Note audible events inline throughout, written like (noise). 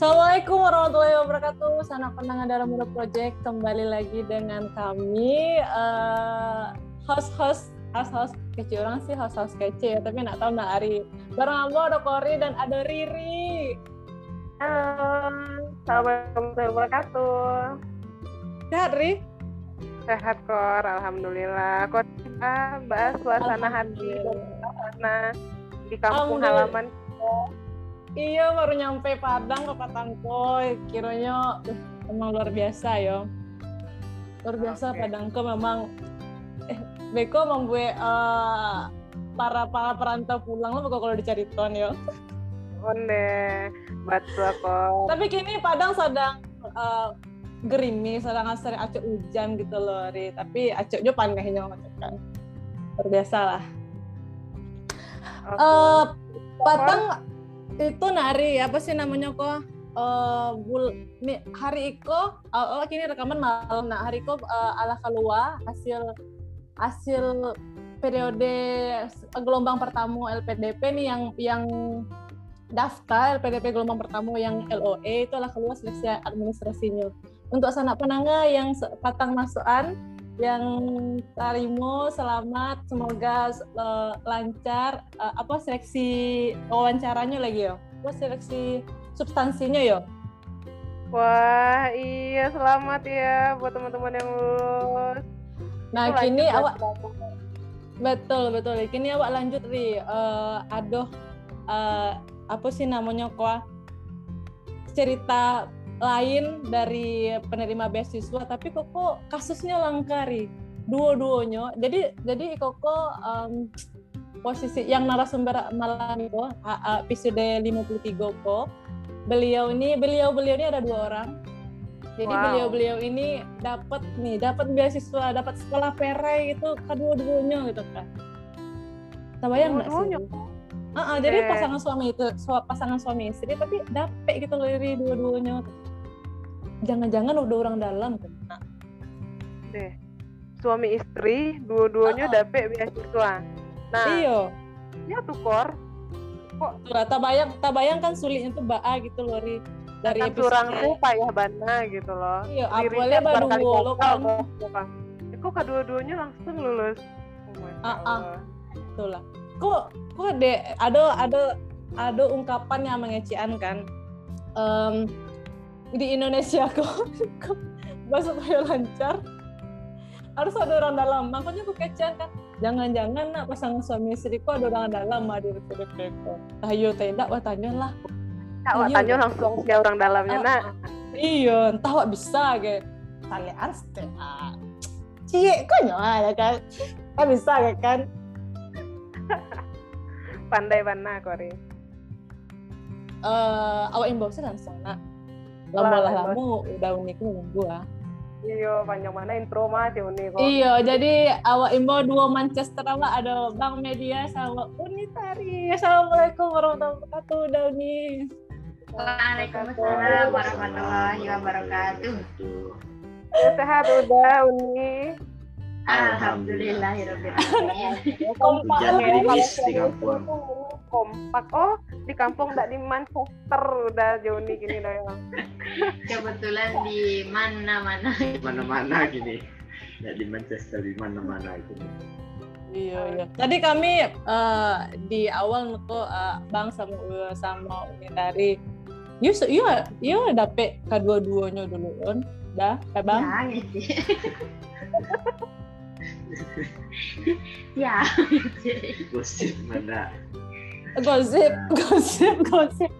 Assalamualaikum warahmatullahi wabarakatuh. Sanak pendengar dalam muda project kembali lagi dengan kami uh, host-host host-host kece orang sih host-host kece ya, tapi nggak tahu nak Ari. Bareng aku ada Kori dan ada Riri. Halo, Assalamualaikum warahmatullahi wabarakatuh. Sehat Ri? Sehat Kor, Alhamdulillah. Kor ah, bahas suasana hati dan suasana di kampung halaman Iya baru nyampe Padang ke Patangkoy. Kiranya uh, emang luar biasa ya. Luar biasa okay. Padangko memang eh Beko membuat uh, para para perantau pulang lo kalau dicari ton ya. Onde, betul kok. Tapi kini Padang sedang uh, gerimis, sedang sering acuk hujan gitu loh, Ri. Tapi acuknya panahnya kan. Luar biasa lah. Okay. Uh, Padang itu nari apa sih namanya kok uh, bul hari iko uh, oh, kini rekaman malam. Nah hari iko uh, ala keluar hasil hasil periode gelombang pertama LPDP nih yang yang daftar LPDP gelombang pertama yang LOE itu adalah keluar seleksi administrasinya. Untuk sanak penangga yang patang masukan yang tarimo selamat. Semoga uh, lancar uh, apa seleksi wawancaranya lagi ya? Apa seleksi substansinya ya? Wah iya selamat ya buat teman-teman yang lulus. Nah Itu kini awak betul betul. Kini awak lanjut ri uh, aduh uh, apa sih namanya kok cerita lain dari penerima beasiswa tapi koko kasusnya langkari dua-duanya jadi jadi koko um, posisi yang narasumber malam itu episode 53 kok beliau ini beliau beliau ini ada dua orang. Jadi wow. beliau beliau ini dapat nih dapat beasiswa dapat sekolah perai itu kedua-duanya gitu kan. Tabayang nggak sih? Uh, uh, jadi pasangan suami itu pasangan suami istri tapi dapet gitu loh dari dua-duanya jangan-jangan udah orang dalam kena deh suami istri dua-duanya uh -uh. dapet beasiswa. Nah iyo ya tuh kor. Kok tuh, tak bayang tak bayang kan sulitnya tuh baa gitu loh dari dari curang tuh payah bana gitu loh. Iya awalnya baru lo kan. kok kedua-duanya langsung lulus? Oh ah uh. lah kok kok ada ada ada ada ungkapan yang mengecian kan? Um, di Indonesia kok, bahasa supaya lancar. Harus ada orang dalam. Makanya aku kecewa kan. Jangan-jangan nak pasangan suami istri kok ada orang dalam mah di kok ayo tidak wah tanya lah. Tak wah tanya langsung si orang dalamnya ah, nak. iya entah wah bisa kayak talian setelah cie kok nyawa ya kan? Kan bisa ya kan? Pandai mana kori uh, awak langsung nak lama lah lama udah unik nih gua Iya, panjang mana intro mah si Uni kok. Iya, jadi awak imbo dua Manchester awak ada Bang Media sama Unitari. Assalamualaikum warahmatullahi wabarakatuh, Dauni. Waalaikumsalam warahmatullahi wabarakatuh. Ya, sehat udah Uni. Alhamdulillah Kompak di kampung. Kompak. Oh, di kampung enggak di Manchester udah Joni gini dah ya. Kebetulan di mana-mana. Di mana-mana gini. Enggak di Manchester di mana-mana gini. Iya iya. Tadi kami uh, di awal nuko uh, Bang sama sama Umi dari Yuk, yuk, yuk dapet kedua-duanya dulu, on. Dah, ya bang. Ya, gitu. (laughs) ya gosip mana gosip (laughs) gosip gosip.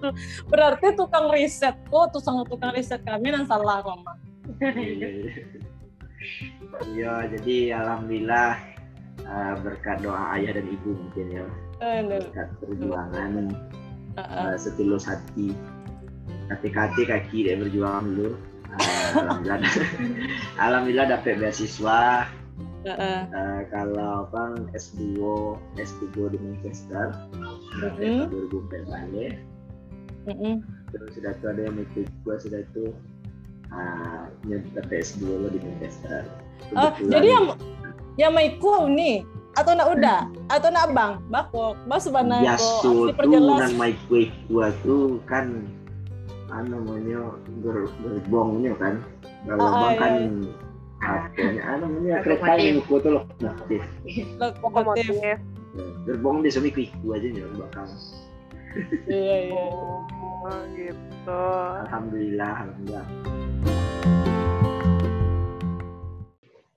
Berarti tukang riset kok tuh sama tukang riset kami yang salah kok iya. Jadi alhamdulillah uh, berkat doa ayah dan ibu mungkin ya. Berkat perjuangan uh, setulus hati hati-hati kaki dia berjuang dulu. Uh, alhamdulillah. (laughs) Alhamdulillah dapat beasiswa Uh, uh, kalau bang S2 S3 di Manchester. Uh -huh. tahun 2014 uh -huh. terus sudah tuh ada yang ikut gua sudah itu uh, nyetar S2 lo di Manchester. Oh jadi yang yang mau ikut nih atau nak udah atau nak bang bakok mas sebenarnya biasa tuh nan mai kue gua tuh kan anu namanya ger, gerbongnya kan. Kalau ah, bang kan iya. Apa anu namanya kereta yang buku tuh lokomotif. Lokomotif gerbong di semi kuiku aja nih bakal iya iya. Oh, gitu. Alhamdulillah alhamdulillah.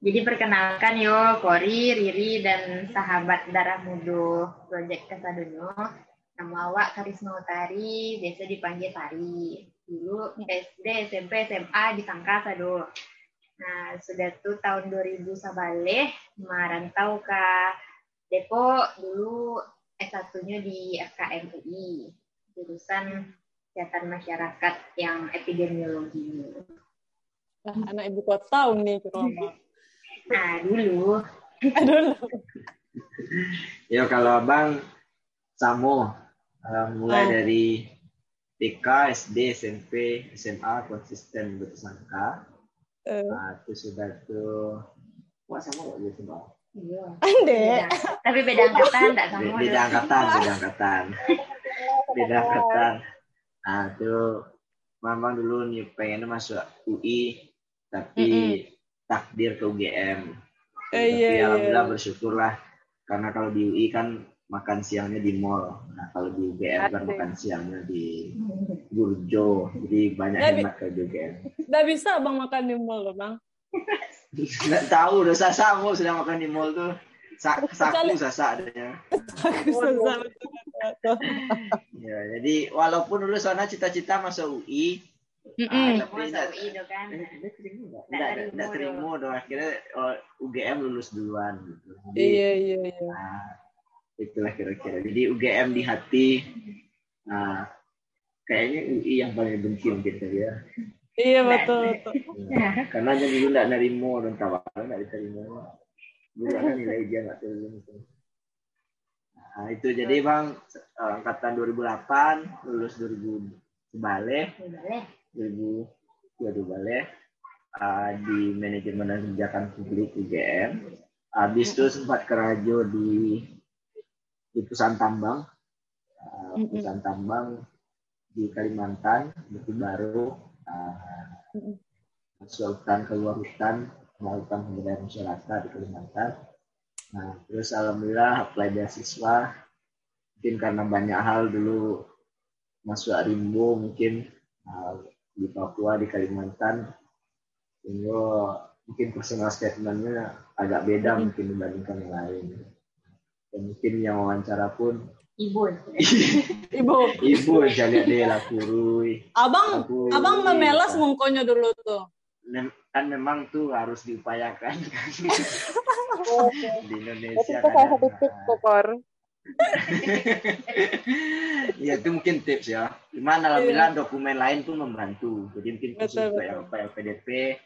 Jadi perkenalkan yo Kori, Riri, dan sahabat darah mudo Project Kasadunyo. Nama awak Karisma Utari, biasa dipanggil Tari. Dulu SD, SMP, SMA di Tangka Sado. Nah, sudah tuh tahun 2000 sabale, merantau ke Depok dulu S1-nya di FKM UI, jurusan kesehatan masyarakat yang epidemiologi. Nah, anak ibu kota nih, Roma. Nah, dulu. (laughs) dulu. ya kalau abang Samo uh, mulai oh. dari TK, SD, SMP, SMA konsisten bersangka. Uh. Nah, itu sudah tuh Wah, sama kok gitu, Bang. Iya. Ande. Tapi beda angkatan, enggak sama. Beda angkatan, beda angkatan. beda angkatan. Nah, itu Mamang dulu nih pengen masuk UI, tapi mm -hmm takdir ke UGM. Eh, Tapi iya, iya. alhamdulillah bersyukurlah karena kalau di UI kan makan siangnya di mall. Nah kalau di UGM kan makan siangnya di Burjo. Jadi banyak yang hemat ke UGM. Nggak bisa bang makan di mall loh bang. (laughs) Nggak tahu udah sasa mau sedang makan di mall tuh. Sa saku sasa adanya. ya, jadi walaupun dulu sana cita-cita masuk UI, Mm -mm. Ah, tapi enggak, kan. Enggak terima dong. Akhirnya oh, UGM lulus duluan gitu. Jadi, iya, iya, iya. Nah, itulah kira-kira. Jadi UGM di hati. Nah, kayaknya UI yang paling benci gitu ya. Iya betul. betul. Ya, karena dia dulu enggak nerimo dan tawaran enggak diterima. Dulu kan nilai dia enggak terima. Nah, itu jadi Bang angkatan 2008 lulus 2000 balik. Balik 2022 balik uh, di manajemen dan kebijakan publik UGM. Habis itu sempat kerajo di di perusahaan tambang, uh, perusahaan tambang di Kalimantan, Bukit Baru, uh, masuk hutan keluar hutan, melakukan pemberdayaan masyarakat di Kalimantan. Nah, terus alhamdulillah apply beasiswa, mungkin karena banyak hal dulu masuk Rimbo mungkin uh, di Papua di Kalimantan. Sehingga mungkin personal statementnya agak beda mungkin dibandingkan yang lain dan mungkin yang wawancara pun. Ibu. (laughs) Ibu. Ibu jadi deh lah kurui. Abang lakuri. abang memelas mungkonya dulu tuh. Kan memang tuh harus diupayakan (laughs) di Indonesia itu salah satu tips kok (laughs) ya itu mungkin tips ya. Gimana alhamdulillah yeah. dokumen lain pun membantu. Jadi mungkin khusus betul, apa PDP,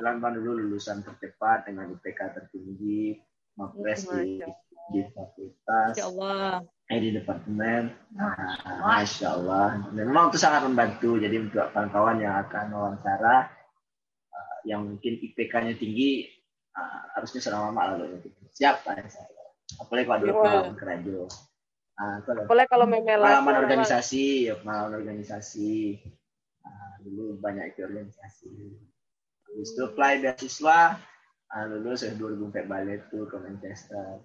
bang dulu lulusan tercepat dengan IPK tertinggi, mapres di di fakultas. Allah. Eh di departemen. Nah, Masya Allah. Memang itu sangat membantu. Jadi untuk kawan-kawan yang akan wawancara, uh, yang mungkin IPK-nya tinggi, uh, harusnya selama lama lalu. Siap, Pak apalagi kalau dulu pengalaman kerajo nah, apalagi kalau memang pengalaman organisasi ya pengalaman organisasi nah, dulu banyak ikut organisasi habis itu apply beasiswa nah, lulus ya 2004 balik tuh ke Manchester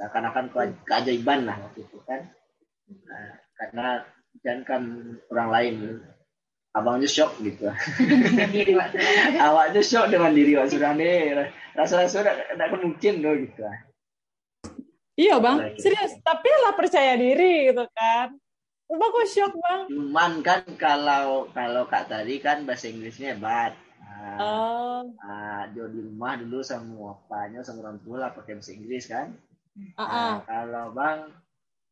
seakan-akan keajaiban lah waktu itu kan nah, karena dan kan orang lain abangnya shock gitu (laughs) awaknya shock dengan diri Wak Surane rasa-rasa tidak mungkin loh gitu Iya bang, serius. Tapi lah percaya diri gitu kan. Coba kok shock bang. Cuman kan kalau kalau kak tadi kan bahasa Inggrisnya hebat. Nah, oh. Nah, di rumah dulu sama apanya sama orang tua lah pakai bahasa Inggris kan. Uh -uh. Nah, kalau bang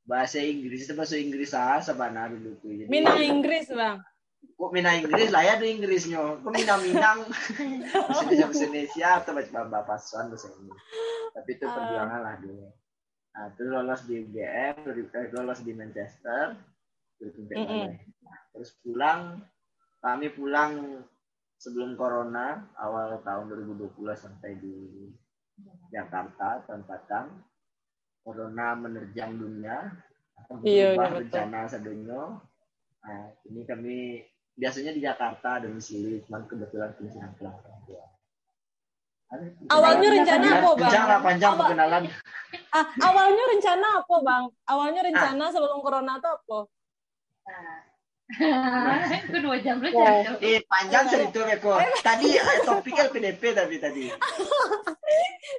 bahasa Inggris itu bahasa Inggris ah sabana dulu tuh. Jadi, Mina Inggris bang. Kok Mina Inggris lah ya di Inggrisnya. Kok Mina Minang. (laughs) bahasa Indonesia atau baca bapak bahasa Inggris. Tapi itu perjuangan lah dulu. Nah, terus lolos di UGM, lolos di Manchester, mm -hmm. terus pulang, kami pulang sebelum corona awal tahun 2020 sampai di Jakarta, Tanpatang. Corona menerjang dunia, iya, iya, rencana sedunia. Nah, ini kami biasanya di Jakarta domisili, cuman kebetulan kami sedang pulang Awalnya rencana apa, Bang? Lah, panjang Awal... perkenalan. Ah, awalnya rencana apa, Bang? Awalnya rencana ah. sebelum corona itu apa? itu dua jam lu cerita. Eh, panjang cerita Beko. Tadi topiknya PDP tapi tadi.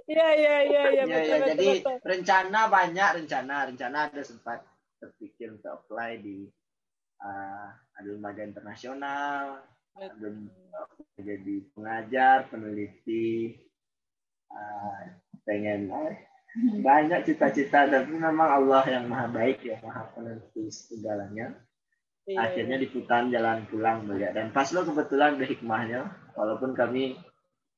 Iya, iya, iya, iya. Ya, ya, jadi betul. rencana banyak rencana, rencana ada sempat terpikir untuk apply di uh, ada lembaga internasional, ada jadi pengajar, peneliti, uh, pengen uh, banyak cita-cita tapi memang Allah yang maha baik ya maha penentu segalanya iya, akhirnya iya. diputar jalan pulang melihat dan pas lo kebetulan ada hikmahnya walaupun kami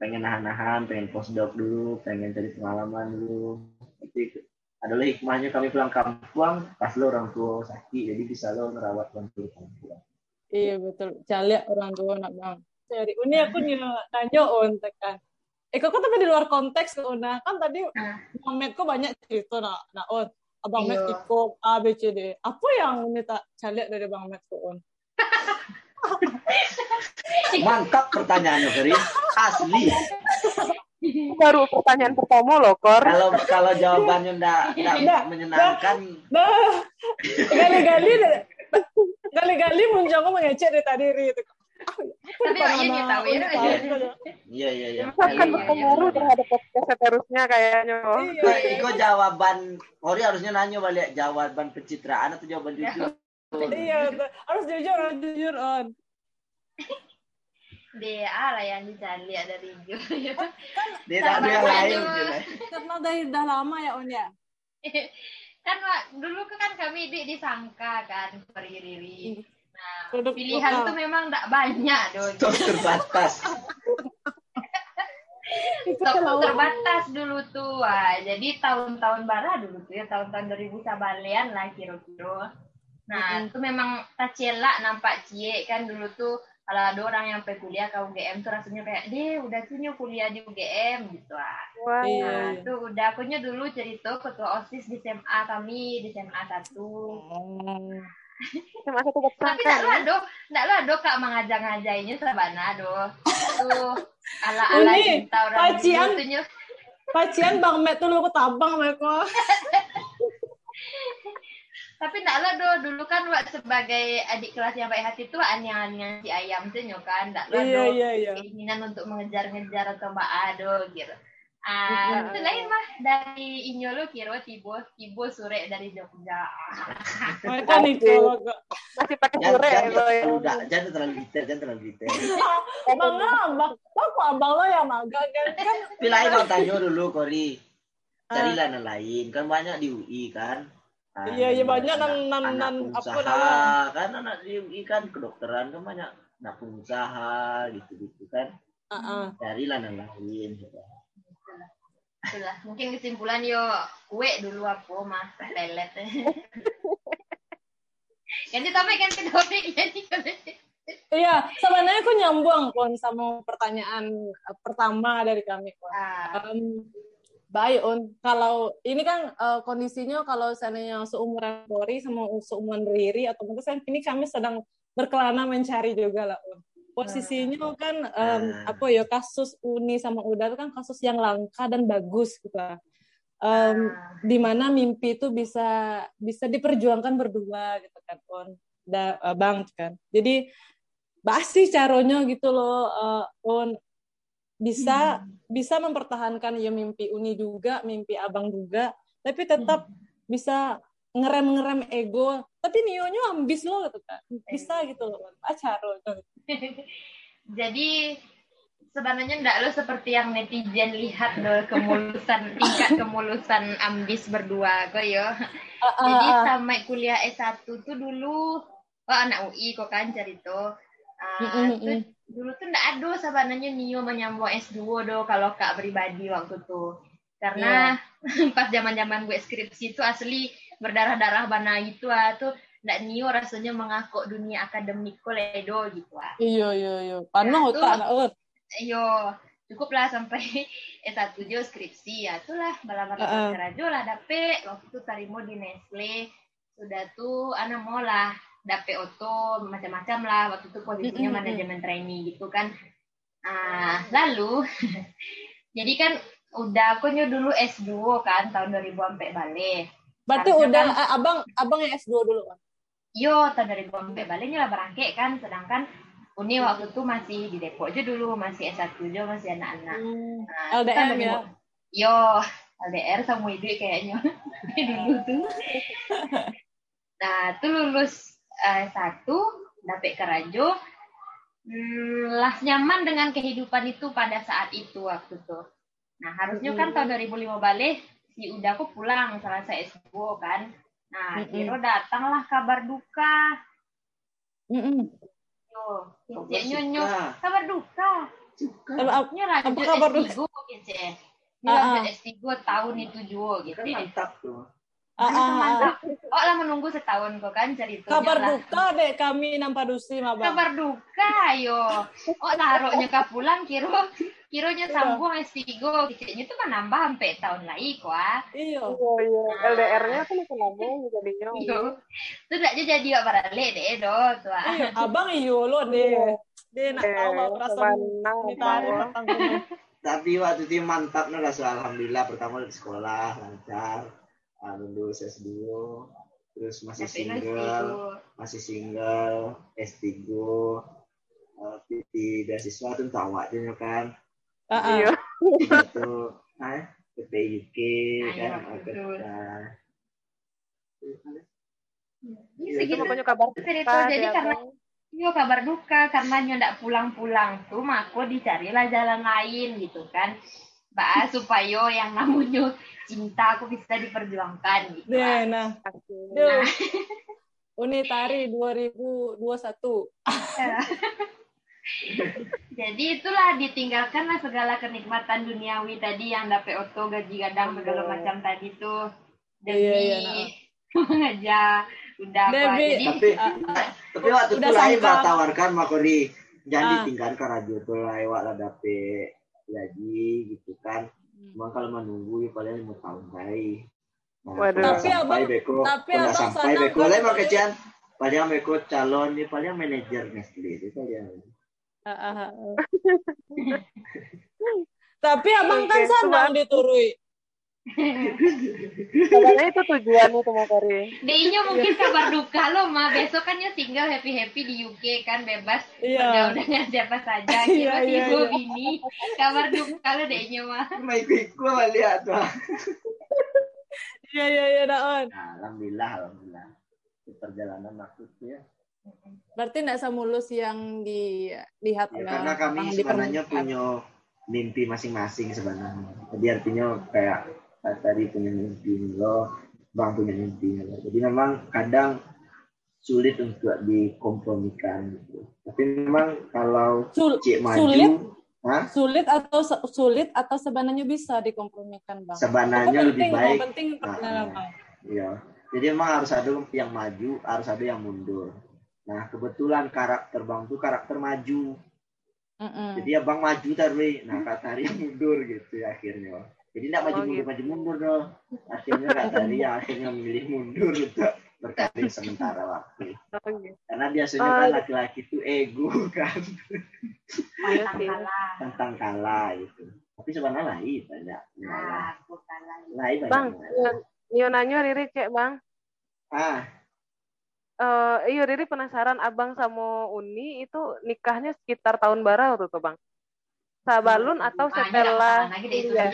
pengen nahan-nahan, pengen postdoc dulu, pengen cari pengalaman dulu. Tapi adalah hikmahnya kami pulang kampung, pas lo orang tua sakit, jadi bisa lo merawat orang tua kampung. Iya betul, calik orang tua nak bang. Cari, ini aku nih tanya on tekan. Eh kok tapi di luar konteks tuh, nah kan tadi ah. Med kok banyak cerita nak, nak on. Abang iya. ikut A B C D. Apa yang ini tak calik dari Bang Med on? Mantap pertanyaannya, Feri. Asli. (laughs) Baru pertanyaan pertama loh, Kor. Kalau kalau jawabannya enggak enggak menyenangkan. Gali-gali gali-gali muncul mengecek dari tadi itu. Tapi ini tahu ya. Iya iya iya. Akan berpengaruh terhadap podcast seterusnya kayaknya. Iya. Iko jawaban Ori harusnya nanya balik jawaban pencitraan atau jawaban jujur. Iya, harus jujur, harus jujur on. DA lah yang dicari ada Rijo. Dia tak ada yang lain. Karena dari dah lama ya On ya. (laughs) kan dulu kan kami di disangka kan Riri. Nah, Produk pilihan lokal. tuh memang tidak banyak dong. Stok terbatas. (laughs) Stok terbatas dulu tuh. Wah, jadi tahun-tahun bara dulu tuh ya tahun-tahun 2000 sabalian lah kira-kira. Nah, itu memang tak celak nampak cie kan dulu tuh kalau ada orang yang pengen kuliah ke UGM tuh rasanya kayak deh udah tuh kuliah di UGM gitu ah wow. nah tuh udah akunya dulu cerita ketua osis di SMA kami di SMA satu oh. SMA satu tapi tidak lah do tidak lah do kak mengajak-ngajaknya sabana do tuh (laughs) ala ala cinta orang pacian pacian bang met tuh lu ketabang mereka (laughs) tapi enggak lah do dulu kan wak sebagai adik kelas yang baik hati tuh aneh-aneh si ayam tuh kan. Enggak lah iya, iya, iya. keinginan untuk mengejar-ngejar atau mbak ado gitu Ah, itu lain mah dari Inyolo kiro tibo tibo sore dari Jogja. (laughs) Kan itu masih pakai sore lo ya. Udah, jangan terlalu detail, jangan terlalu detail. Bang (laughs) abang, kok abang lo yang magang kan? kan Pilain mau tanya dulu Kori. Carilah yang lain, kan banyak di UI kan. Kan, iya iya banyak nan nan nan apa namanya kan anak di kan kedokteran kan banyak anak pengusaha gitu gitu kan uh -uh. carilah yang lain gitu. Itulah, mungkin kesimpulan yo kue dulu aku mah lelet. (laughs) ganti topik ganti topik ganti Iya, sebenarnya aku nyambung pun sama pertanyaan pertama dari kami. Ah. Um, baik on kalau ini kan uh, kondisinya kalau seandainya seumuran Polri sama seumuran Riri atau mungkin ini kami sedang berkelana mencari juga lah on posisinya kan um, apa ya kasus Uni sama Uda itu kan kasus yang langka dan bagus gitu lah um, di mana mimpi itu bisa bisa diperjuangkan berdua gitu kan on da, uh, bang kan jadi basi caranya gitu loh uh, on bisa hmm. bisa mempertahankan ya mimpi Uni juga, mimpi Abang juga, tapi tetap hmm. bisa ngerem-ngerem ego. Tapi Nionya ambis loh gitu kan. Bisa gitu loh. Acaro. (laughs) Jadi sebenarnya enggak lo seperti yang netizen lihat loh kemulusan (laughs) tingkat kemulusan ambis berdua kok yo. Uh, uh, Jadi sampai kuliah S1 tuh dulu oh anak UI kok kan cerita. Uh, mm -hmm dulu tuh nggak ada sebenarnya Nio menyambung S2 do kalau kak pribadi waktu itu karena yeah. (laughs) pas zaman zaman gue skripsi itu asli berdarah darah bana itu ah tuh nggak Nio rasanya mengaku dunia akademik koledo gitu ah. Iya iya iya pano nah, tak anak iyo cukuplah sampai (laughs) S1 jo skripsi ya itulah bala-bala uh -uh. lah dapet waktu itu tarimo di Nestle. Sudah tuh anak mau lah dapet oto macam-macam lah. Waktu itu posisinya mm -hmm. manajemen trainee gitu kan. Ah lalu (laughs) jadi kan udah aku nyu dulu S2 kan tahun 2000 sampai balik berarti udah kan, abang abang yang S2 dulu kan yo tahun 2000 sampai baliknya lah berangke kan. Sedangkan Uni waktu itu masih di Depok aja dulu. Masih S1 aja masih anak-anak. Hmm. nah, LDR ya? Yo LDR sama ide kayaknya. (laughs) Dulu tuh. Nah tuh lulus uh, satu dapet kerajo. Hmm, lah nyaman dengan kehidupan itu pada saat itu waktu tuh nah harusnya kan tahun 2005 balik si udah aku pulang selesai S2 kan nah mm -hmm. kira datanglah kabar duka mm -mm. Yo, nyonya kabar duka. Apa, apa kabar duka? Ini uh, uh. S3 tahun itu juga gitu. Kan mantap tuh. Ah, ah, ah, mantap. Oh lah menunggu setahun kok kan ceritanya. Kabar lah. duka deh kami nampak dusi mabang. Kabar duka yo. Oh taruhnya ke pulang kiro kironya iya. sambung S3 kecilnya tuh kan nambah sampai tahun lagi kok. Iya. Oh, iya. Nah. LDR-nya kan masih nambung jadinya. (laughs) Iya. Itu aja jadi gak balik deh do tuh. Iya, abang iyo lo deh. Dia nak tahu apa perasaan (laughs) tapi waktu itu mantap nih lah alhamdulillah pertama di sekolah lancar lulus S2 terus masih single masih single S3 uh, di beasiswa tuh tahu aja kan uh -uh. iya itu ah ke PIK kan Ini segitu pokoknya kabar cerita jadi karena Iya kabar duka karena ndak pulang-pulang tuh mako dicarilah jalan lain gitu kan. Mbak supaya yang namanya cinta aku bisa diperjuangkan gitu. Deh, nah. nah. Unitari 2021. Jadi itulah ditinggalkanlah segala kenikmatan duniawi tadi yang dapat oto gaji gadang segala macam tadi tuh demi iya, iya, nah. (laughs) ngajak udah apa jadi tapi uh, (laughs) tapi waktu itu lain mbak tawarkan makori jangan uh. ditinggalkan radio tuh lah wak lah dapet gaji gitu kan cuma kalau menunggu ya paling lima tahun kali nah, Waduh. tapi abang beko, tapi abang sampai beko lain kecian paling beko calon ya paling manajer Nestle itu paling uh. (laughs) tapi abang kan senang diturui (laughs) Sebenarnya itu tujuanmu tuh mau Kori. Dinya mungkin kabar duka lo mah besok kan ya tinggal happy happy di UK kan bebas yeah. udah dengan siapa saja. Kira yeah, yeah, yeah. ini kabar duka lo dinya mah. Mai gue lihat tuh. (laughs) Iya iya iya daun. Nah, alhamdulillah alhamdulillah. Perjalanan maksudnya. Berarti tidak semulus yang dilihat ya, karena kami sebenarnya punya mimpi masing-masing sebenarnya. Jadi artinya kayak tadi punya mimpi lo bang punya mimpi lo. Jadi memang kadang sulit untuk dikompromikan gitu. tapi memang kalau Sul cik maju sulit? Hah? sulit atau sulit atau sebenarnya bisa dikompromikan bang? Sebenarnya lebih baik penting nah, iya. Jadi memang harus ada yang maju harus ada yang mundur nah kebetulan karakter bang tuh karakter maju. Mm -mm. jadi abang maju tadi nah kata yang mundur gitu ya, akhirnya jadi tidak maju oh, mundur gitu. maju mundur dong akhirnya nggak dari ya akhirnya memilih mundur untuk berkarir sementara waktu. Oh, gitu. karena biasanya oh, kan laki-laki itu ego kan. Tentang kalah tentang kalah gitu. Tapi sebenarnya lain banyak. Nah, lain. Banyak. Bang Nyo nanya Riri cek bang? Ah Uh, iya Riri penasaran. Abang sama Uni itu nikahnya sekitar tahun baru tuh bang. Sabalun atau setelah iya.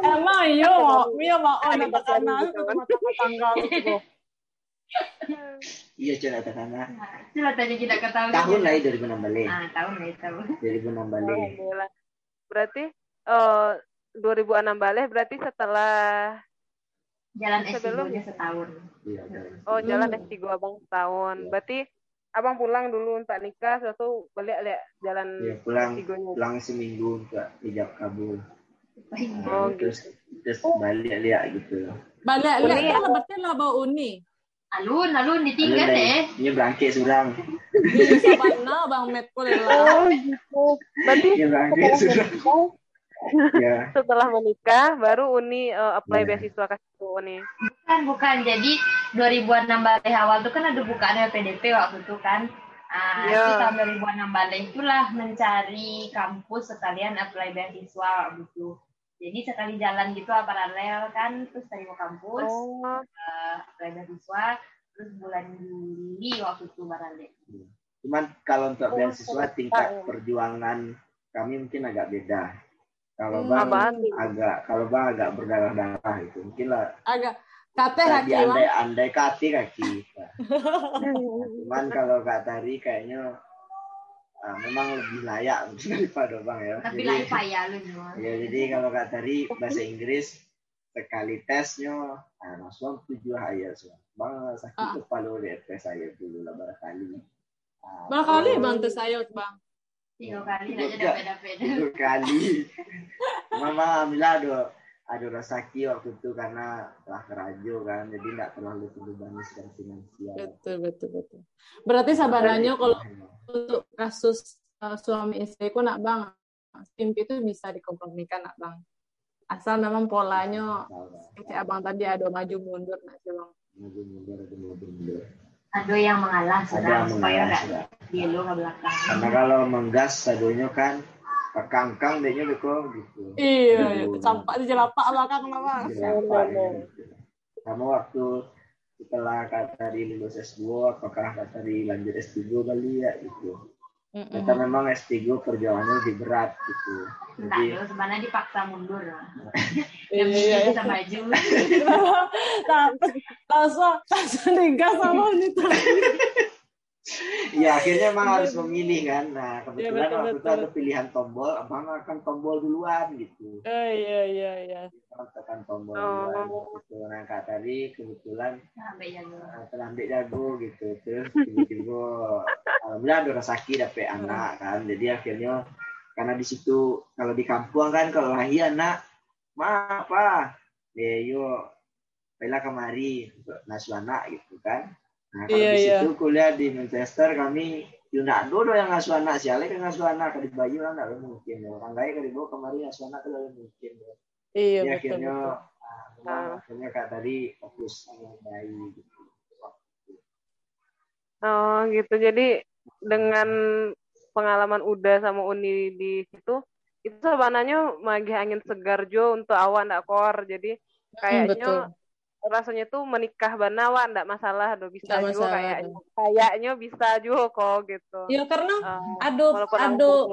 Emang iya, iya mau ada tekanan tanggal Iya cerita tekanan. Coba tadi kita ketahui. Tahun lah 2016. Ah, tahun lah tahun. 2016. Berarti eh 2016 berarti setelah jalan S3 setahun. Iya, oh, jalan S3 Abang setahun. Berarti abang pulang dulu untuk nikah satu balik lihat jalan ya, pulang tigonya. pulang seminggu untuk hijab kabul. Oh, terus gitu. terus balik lihat gitu. Balik lihat kan berarti lah bawa uni? Alun alun ditinggal deh. Ini berangkit surang di mana bang met oh gitu. Berarti ini berangkit surang yeah. (laughs) setelah menikah baru Uni uh, apply yeah. beasiswa ke situ Uni bukan bukan jadi 2006 balik awal tuh kan ada bukaan PDP waktu itu kan Ah, yeah. itu tahun 2006 balik itulah mencari kampus sekalian apply beasiswa gitu. Jadi sekali jalan gitu paralel kan, terus tadi mau kampus, oh. uh, apply beasiswa, terus bulan Juli waktu itu paralel. Cuman kalau untuk oh, beasiswa tingkat perjuangan kami mungkin agak beda. Kalau hmm, bang agak, kalau bang agak berdarah-darah itu mungkin lah. Agak Kate kaki andai, andai kaki kaki. (laughs) Cuman kalau Kak Tari kayaknya uh, memang lebih layak (laughs) daripada Bang ya. Tapi jadi, layak ya lu Ya jadi kalau Kak Tari bahasa Inggris sekali tesnya nah, langsung tujuh ayat semua. Bang sakit ah. kepala di tes saya dulu lah barangkali. Uh, barangkali Bang tes saya Bang. Tiga kali aja dapat-dapat. Tiga kali. Mama Amila do ada rezeki waktu itu karena telah kerajo kan jadi tidak terlalu terbebani secara finansial. Betul betul betul. Berarti sabarnya kalau untuk kasus uh, suami istri ku nak bang. Mimpi itu bisa dikompromikan nak bang. Asal memang polanya si abang tadi ada maju mundur nak sih bang. Maju mundur ada maju mundur ada yang mengalah sudah supaya nggak di lu ke belakang. Karena kalau menggas sadonya kan kangkang deh nya kok gitu. Iya iya campak di jelapak belakang nama kamu waktu setelah kata di lulus S2 apakah kata di lanjut S3 kali ya gitu Mm -mm. Kita memang S3 perjalanannya lebih berat gitu. Jadi Entah, sebenarnya dipaksa mundur. (laughs) Yang iya, bisa maju. (laughs) Langsung langsung nikah sama wanita. (laughs) Iya akhirnya emang harus memilih kan. Nah kebetulan ya, betul, waktu betul. itu ada pilihan tombol, abang akan tombol duluan gitu. Oh, iya iya iya. Tekan tombol oh. duluan gitu. Nah kak tadi kebetulan terlambat jago gitu. Terus tiba-tiba alhamdulillah ada rezeki dapet hmm. anak kan. Jadi akhirnya karena di situ kalau di kampung kan kalau lahir anak ma apa, ya yuk, bela kemari untuk nasu anak gitu kan Nah, kalau iya, di situ iya. kuliah di Manchester kami Yuna dodo yang ngasuh anak sialnya kan ngasuh anak di Bayu kan nggak mungkin ya orang lain kan dibawa kemarin ngasuh anak kan mungkin ya. Iya betul. Akhirnya betul. Nah, akhirnya kak tadi fokus sama bayi gitu. Oh gitu jadi dengan pengalaman udah sama Uni di situ itu sebenarnya magih angin segar jo untuk awan ndak kor jadi hmm, kayaknya hmm, rasanya tuh menikah banawa ndak masalah do bisa nggak juga kayaknya kayaknya bisa juga kok gitu. Ya karena uh, aduh aduh.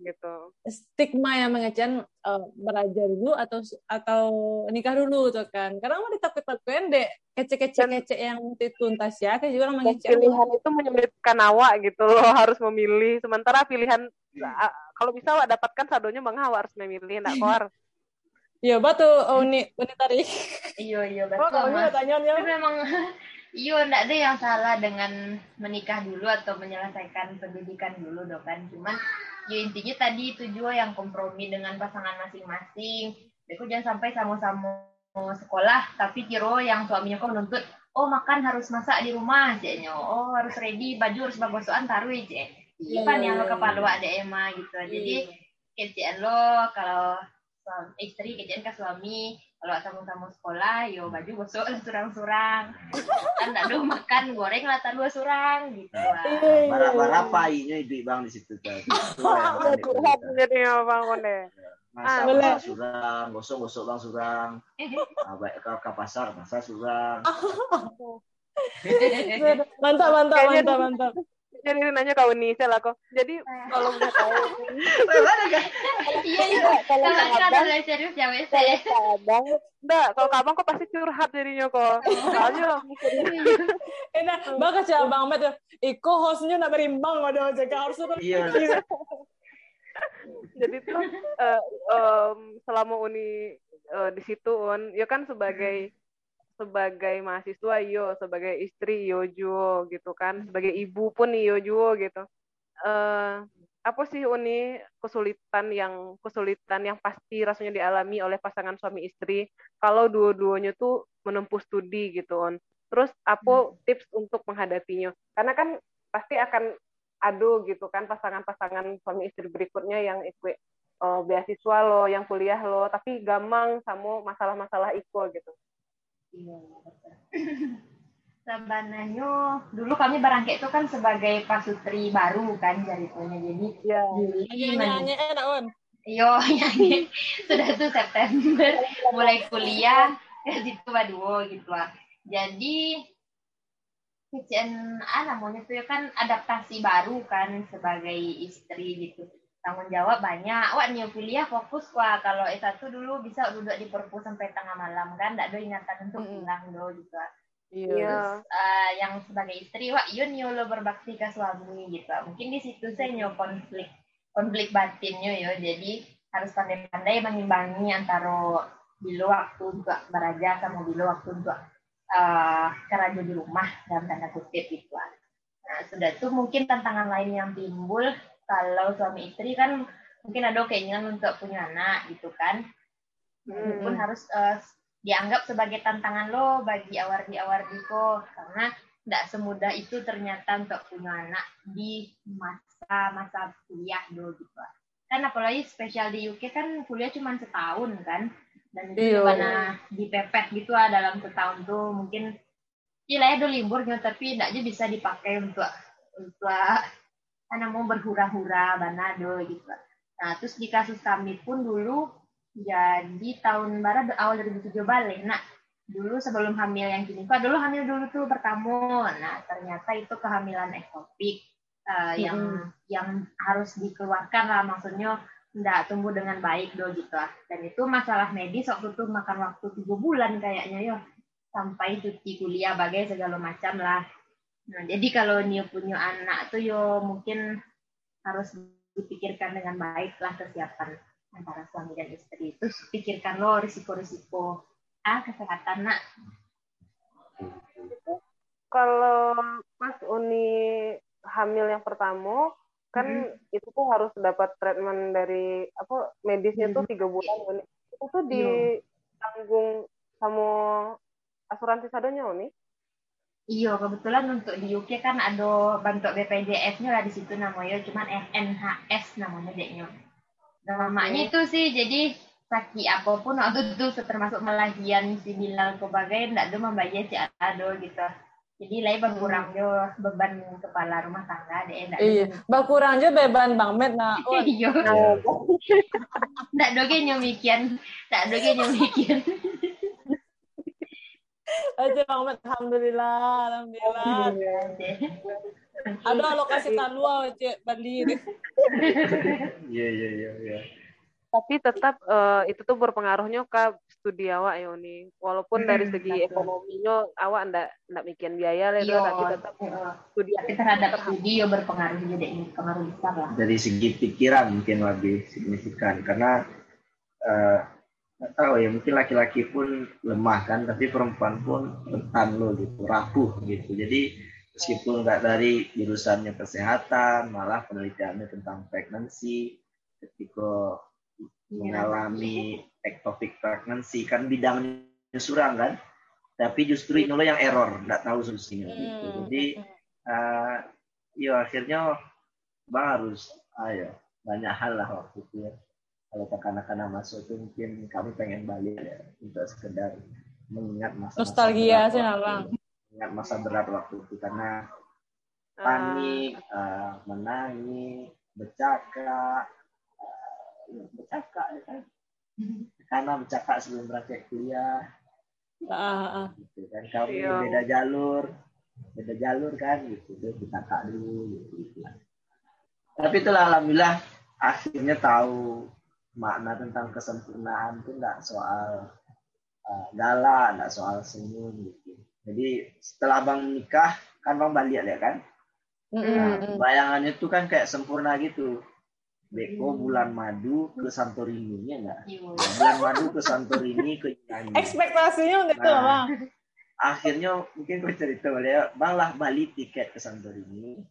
gitu. Stigma yang mengecan uh, belajar dulu atau atau nikah dulu tuh kan. Karena mau ditakut-takutin deh kece-kece-kece yang tuntas ya kayak juga orang pilihan itu menyulitkan awak gitu loh (laughs) harus memilih. Sementara pilihan kalau bisa awak dapatkan sadonya bang awak harus memilih ndak kor Iya batu oh, Uni Uni tarik. Iya iya betul. Oh kamu tanya Tapi memang (laughs) iya enggak ada yang salah dengan menikah dulu atau menyelesaikan pendidikan dulu dong kan. Cuman ya intinya tadi itu juga yang kompromi dengan pasangan masing-masing. Aku jangan sampai sama-sama sekolah tapi kiro yang suaminya kok menuntut oh makan harus masak di rumah aja oh harus ready baju harus bagosoan taruh aja iya kan yang lo kepala ada emang gitu jadi kecian lo kalau suami, istri kejadian ke suami. Kalau sama-sama sekolah yo baju gosok lah (laughs) surang-surang. Kan tak ada makan goreng lah tak dua surang gitu lah. bara-bara painya itu bang di situ kan curhat (laughs) bang kone masak ah, surang gosok gosok bang surang. Nah, (laughs) baik ke, ke pasar pasar surang. Mantap mantap mantap mantap jadi nanya kau nih saya kok. Jadi eh. kalau udah (laughs) tahu iya iya. Kalau abang serius ya wes. abang enggak kalau abang kok pasti curhat jadinya kok. Soalnya (laughs) enak bagus ya abang Ahmad Iko hostnya nak berimbang ada jaga harus iya. (laughs) Jadi tuh uh, um, selama uni uh, di situ on ya kan sebagai sebagai mahasiswa yo sebagai istri yo juo gitu kan. Sebagai ibu pun yo juo gitu. Uh, apa sih Uni kesulitan yang kesulitan yang pasti rasanya dialami oleh pasangan suami istri? Kalau dua-duanya tuh menempuh studi gitu on. Terus apa hmm. tips untuk menghadapinya? Karena kan pasti akan adu gitu kan pasangan-pasangan suami istri berikutnya yang ikut uh, beasiswa lo, yang kuliah lo, tapi gampang sama masalah-masalah iko gitu. Iya, Sebenarnya (laughs) dulu kami barangkit itu kan sebagai pasutri baru kan ceritanya jadi ya. Nyanyi enak on? Yo (laughs) nyanyi sudah tuh September. Mulai kuliah ya situ baduo gitu lah. Jadi kecen ah namanya tuh ya kan adaptasi baru kan sebagai istri gitu tanggung jawab banyak wah nih kuliah fokus wah kalau S1 dulu bisa duduk di perpus sampai tengah malam kan tidak ada ingatan untuk pulang do gitu Iya. Terus uh, yang sebagai istri, wah yun yo lo berbakti ke suami gitu. Mungkin di situ saya nyo konflik konflik batinnya yo. Jadi harus pandai-pandai mengimbangi antara bilo waktu untuk beraja sama bilo waktu untuk uh, kerja di rumah dalam tanda kutip gitu. Nah sudah tuh mungkin tantangan lain yang timbul kalau suami istri kan mungkin ada keinginan untuk punya anak gitu kan. Hmm. Pun harus uh, dianggap sebagai tantangan lo bagi awardi-awardi kok karena tidak semudah itu ternyata untuk punya anak di masa-masa kuliah do gitu kan apalagi spesial di UK kan kuliah cuma setahun kan dan itu mana dipepet gitu lah dalam setahun tuh mungkin ya do liburnya tapi tidak aja bisa dipakai untuk untuk karena mau berhura-hura mana do gitu nah terus di kasus kami pun dulu jadi tahun barat awal 2007 balik. Nah, dulu sebelum hamil yang kini kok dulu hamil dulu tuh bertamu. Nah, ternyata itu kehamilan ektopik uh, yang hmm. yang harus dikeluarkan lah maksudnya tidak tumbuh dengan baik do gitu lah. Dan itu masalah medis waktu itu makan waktu tiga bulan kayaknya yo sampai cuti kuliah bagai segala macam lah. Nah, jadi kalau Nio punya anak tuh yo mungkin harus dipikirkan dengan baik lah kesiapan antara suami dan istri. Terus pikirkan lo risiko-risiko ah kesehatan nak. Kalau pas Uni hamil yang pertama kan hmm. itu tuh harus dapat treatment dari apa medisnya hmm. tuh tiga bulan Uni. Itu tuh iya. ditanggung sama asuransi sadonya Uni. Iya, kebetulan untuk di UK kan ada bantu BPJS-nya lah di situ namanya, cuman FNHS namanya deknya namanya itu sih jadi sakit apa pun waktu itu termasuk melahian si Bilal kebagai ndak ada membayar si Ado gitu. Jadi lain berkurang jo beban kepala rumah tangga deh ndak iya berkurang jo beban bang Met (laughs) nah oh. iya. Ndak doge nyemikian ndak doge nyemikian (laughs) aja bang Met alhamdulillah. Alhamdulillah ada alokasi tanua aja bandiri. Iya iya iya iya. Tapi tetap uh, itu tuh berpengaruhnya ke studi awak ya nih walaupun hmm, dari segi betul. ekonominya awak ndak ndak mikirin biaya lah iya, tapi tetap iya. studi tapi terhadap studi ya berpengaruh jadi pengaruh besar lah. Dari segi pikiran mungkin lebih signifikan. Karena uh, tahu ya mungkin laki-laki pun lemah kan tapi perempuan pun rentan loh gitu rapuh gitu. Jadi meskipun nggak dari jurusannya kesehatan malah penelitiannya tentang pregnancy ketika mengalami ectopic pregnancy kan bidangnya surang kan tapi justru ini lo yang error nggak tahu solusinya hmm. gitu. jadi uh, ya akhirnya bang harus ayo banyak hal lah waktu itu ya kalau kanak-kanak masuk itu mungkin kami pengen balik ya untuk sekedar mengingat masa, -masa nostalgia sih bang ingat masa berat waktu itu karena panik, uh, uh, menangis, bercakap, uh, bercakap ya kan, karena bercakap sebelum berangkat kuliah, uh, uh. gitu kan, kami iya. beda jalur, beda jalur kan, gitu, tuh kita kak dulu, gitu, gitu. Tapi itulah alhamdulillah akhirnya tahu makna tentang kesempurnaan itu enggak soal uh, galak, enggak soal senyum gitu jadi setelah bang nikah kan bang balik ya kan. Nah, bayangannya tuh kan kayak sempurna gitu. Beko bulan madu ke Santorini ya enggak? Iya. bulan madu ke Santorini ke Yunani. Ekspektasinya udah nah, bang. Akhirnya mungkin gue cerita ya, bang lah balik tiket ke Santorini.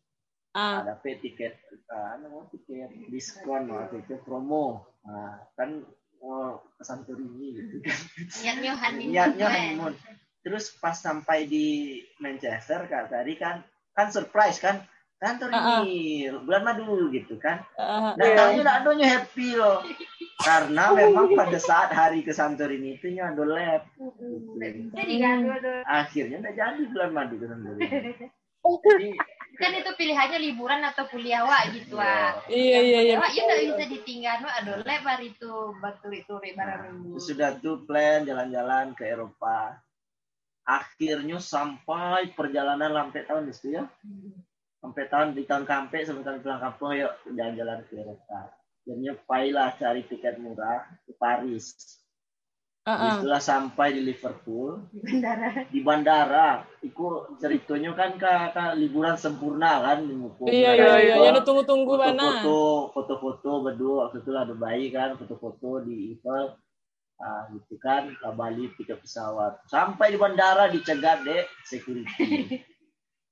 Ah. Ada p tiket, uh, mau tiket diskon waktu itu promo. Nah, kan oh, ke Santorini gitu kan. Niatnya honeymoon. Niatnya honeymoon terus pas sampai di Manchester kak tadi kan kan surprise kan. Kantor ini bulan madu gitu kan. Uh, datangnya yeah. adanya happy loh. Karena memang pada saat hari ke Santorini itu nyado lab. Jadi akhirnya nggak jadi bulan madu ke Santorini (laughs) kan itu pilihannya liburan atau kuliah wak gitu wak. Iya iya iya. Wak ya nggak bisa ditinggal wak. Ada lab hari itu batu itu barang sudah tuh plan jalan-jalan ke Eropa. Akhirnya sampai perjalanan sampai tahun itu ya. Sampai tahun di tahun kampe sampai tahun pulang kampung yuk jalan-jalan ke Eropa. Jadinya paylah cari tiket murah ke Paris Uh-uh. Setelah sampai di Liverpool di bandara, di bandara, itu ceritanya kan ke, ke liburan sempurna kan di Muko. Iya iya iya, yang tunggu-tunggu mana? Foto, foto-foto berdua waktu itu ada bayi kan, foto-foto di Eiffel, ah gitu kan, ke Bali tiket pesawat. Sampai di bandara dicegat deh security. (laughs)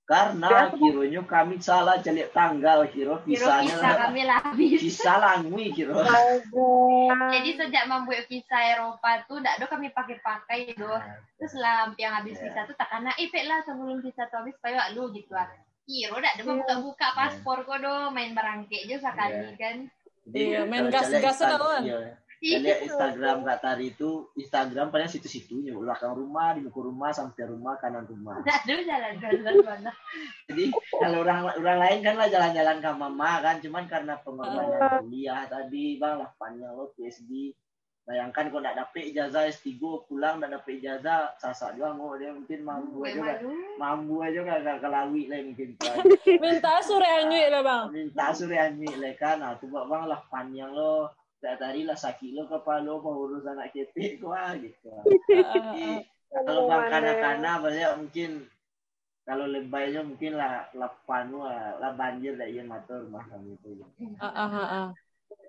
Karena kironya kami salah jelek tanggal kiro visanya visa kami habis. Visa langwi kiro. Jadi sejak membuat visa Eropa tuh tidak ada kami pakai-pakai do. Terus lah yang habis visa tuh tak kena efek lah sebelum visa tuh habis supaya lu gitu lah. Kiro tidak ada buka-buka paspor kok do main berangke aja sekali kan. Iya, main gas-gas doang. Iya. Lihat Instagram Kak Tari itu Instagram paling situ-situnya belakang rumah di buku rumah sampai rumah kanan rumah. (laughs) Aduh jalan-jalan mana. Jadi kalau orang orang lain kan lah jalan-jalan ke mama kan, cuman karena pengorbanan uh. kuliah tadi bang lah panjang lo PhD. Bayangkan kok tidak dapet ijazah S3 pulang tidak dapet ijazah sasak doang oh dia mungkin mampu aja kan mampu aja kan gak kelawi lah mungkin (laughs) minta sore anjing lah bang minta sore anjing lah kan nah tuh bang lah panjang lo tak tadi lah sakit lo kepala mau urus anak ketik gua (laughs) gitu. (laughs) Jadi, kalau bang kanak-kanak banyak mungkin kalau lebaynya mungkin lah lapan lah banjir lah iya motor mah kami itu.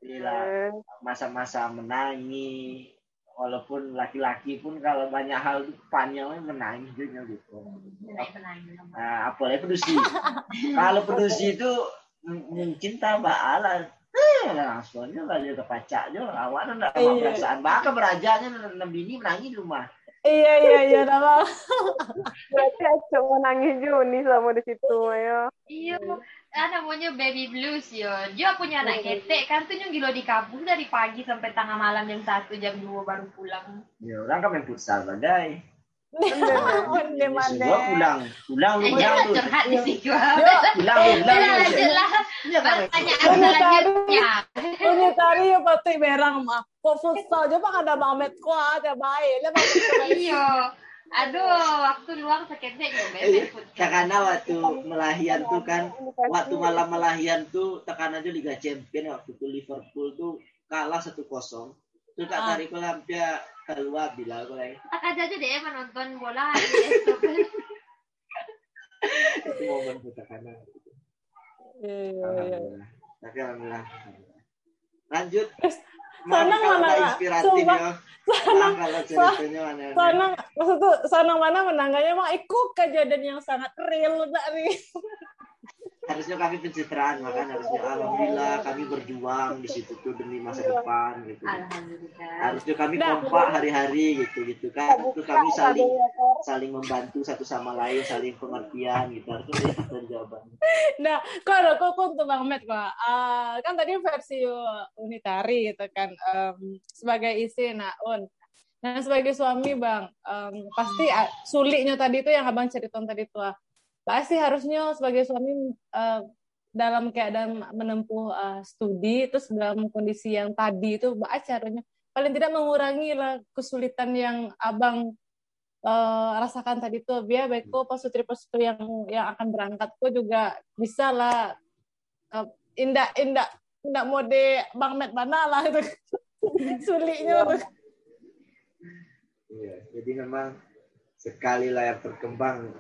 Jadi lah masa-masa menangi walaupun laki-laki pun kalau banyak hal itu panjangnya menangis juga gitu. Nah, apalagi pedusi. (laughs) kalau pedusi itu mungkin tambah alat Eh, langsungnya nggak jadi kepacak juga. Awak nggak sama iya. perasaan. Bahkan berajanya nabi ini menangis di rumah. Iya iya iya (laughs) nama. Berarti acok menangis juga nih sama di situ ya. Iya. Ah, namanya baby blues yo. Dia punya anak iya. ketek kan tuh gila di kampung dari pagi sampai tengah malam jam satu jam dua baru pulang. Ya orang kan main futsal badai. Mande mande. Gua pulang, pulang lu pulang lu. Curhat di situ. Pulang lu pulang. Tanya selanjutnya. Ini tadi ya pasti berang mah. Kok futsal aja bang ada mamet kuat ya baik. Iya. Aduh, waktu luang sekedek ya, iya, Karena waktu melahian tuh kan, waktu malam melahian tuh tekan aja Liga Champion waktu itu Liverpool tuh kalah satu kosong. Terus Kak Tariko Lampia keluar bilang aku lagi. Tak aja aja deh menonton bola (laughs) itu momen kita karena iya, iya, iya. Tapi alhamdulillah. Lanjut. Sanang mana inspiratif ya. Sanang. Sanang maksud tuh sanang mana menangganya mah ikut kejadian yang sangat real dari harusnya kami pencitraan makanya harusnya alhamdulillah kami berjuang di situ tuh demi masa depan gitu. Harusnya kami kompak hari-hari gitu gitu kan. Itu kami saling saling membantu satu sama lain saling pengertian gitu. Harusnya itu jawaban nah kalau kok untuk bang Met kok uh, kan tadi versi unitari gitu kan um, sebagai isi nah un. Nah sebagai suami bang, um, pasti sulitnya tadi itu yang abang ceritakan tadi tuh pasti harusnya sebagai suami uh, dalam keadaan menempuh uh, studi terus dalam kondisi yang tadi itu baca caranya paling tidak mengurangi lah kesulitan yang abang uh, rasakan tadi tuh biar baikku pasutri pasutri yang yang akan berangkat. Kok juga bisa lah uh, indah indah indah mode bang Met mana lah itu. (laughs) Sulitnya tuh. Iya, jadi memang sekali layar berkembang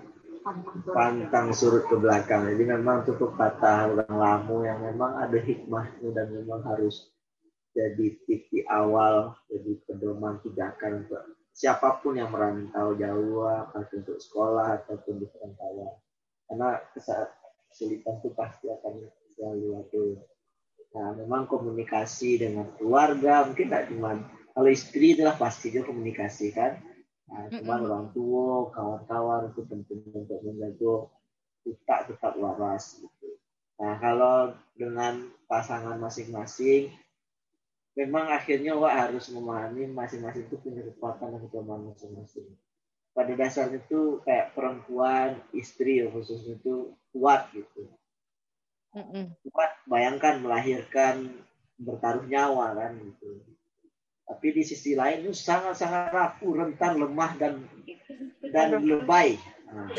pantang surut ke belakang. Jadi memang tutup kata orang lama yang memang ada hikmahnya dan memang harus jadi titik awal, jadi pedoman tindakan untuk siapa pun yang merantau jauh, apakah untuk sekolah ataupun di perantauan. Karena kesulitan itu pasti akan selalu ada. Nah, memang komunikasi dengan keluarga mungkin tidak cuma kalau istri itulah pasti juga komunikasi kan Nah, cuma mm-hmm. orang tua, kawan-kawan itu penting untuk menjaga kita tetap waras. Gitu. Nah, kalau dengan pasangan masing-masing, memang akhirnya Wak harus memahami masing-masing itu punya kekuatan dan kelemahan masing-masing. Pada dasarnya itu kayak perempuan, istri ya khususnya itu kuat gitu. Kuat, bayangkan melahirkan bertaruh nyawa kan gitu. Tapi di sisi lain itu sangat-sangat rapuh, rentan, lemah dan dan lebay. Nah,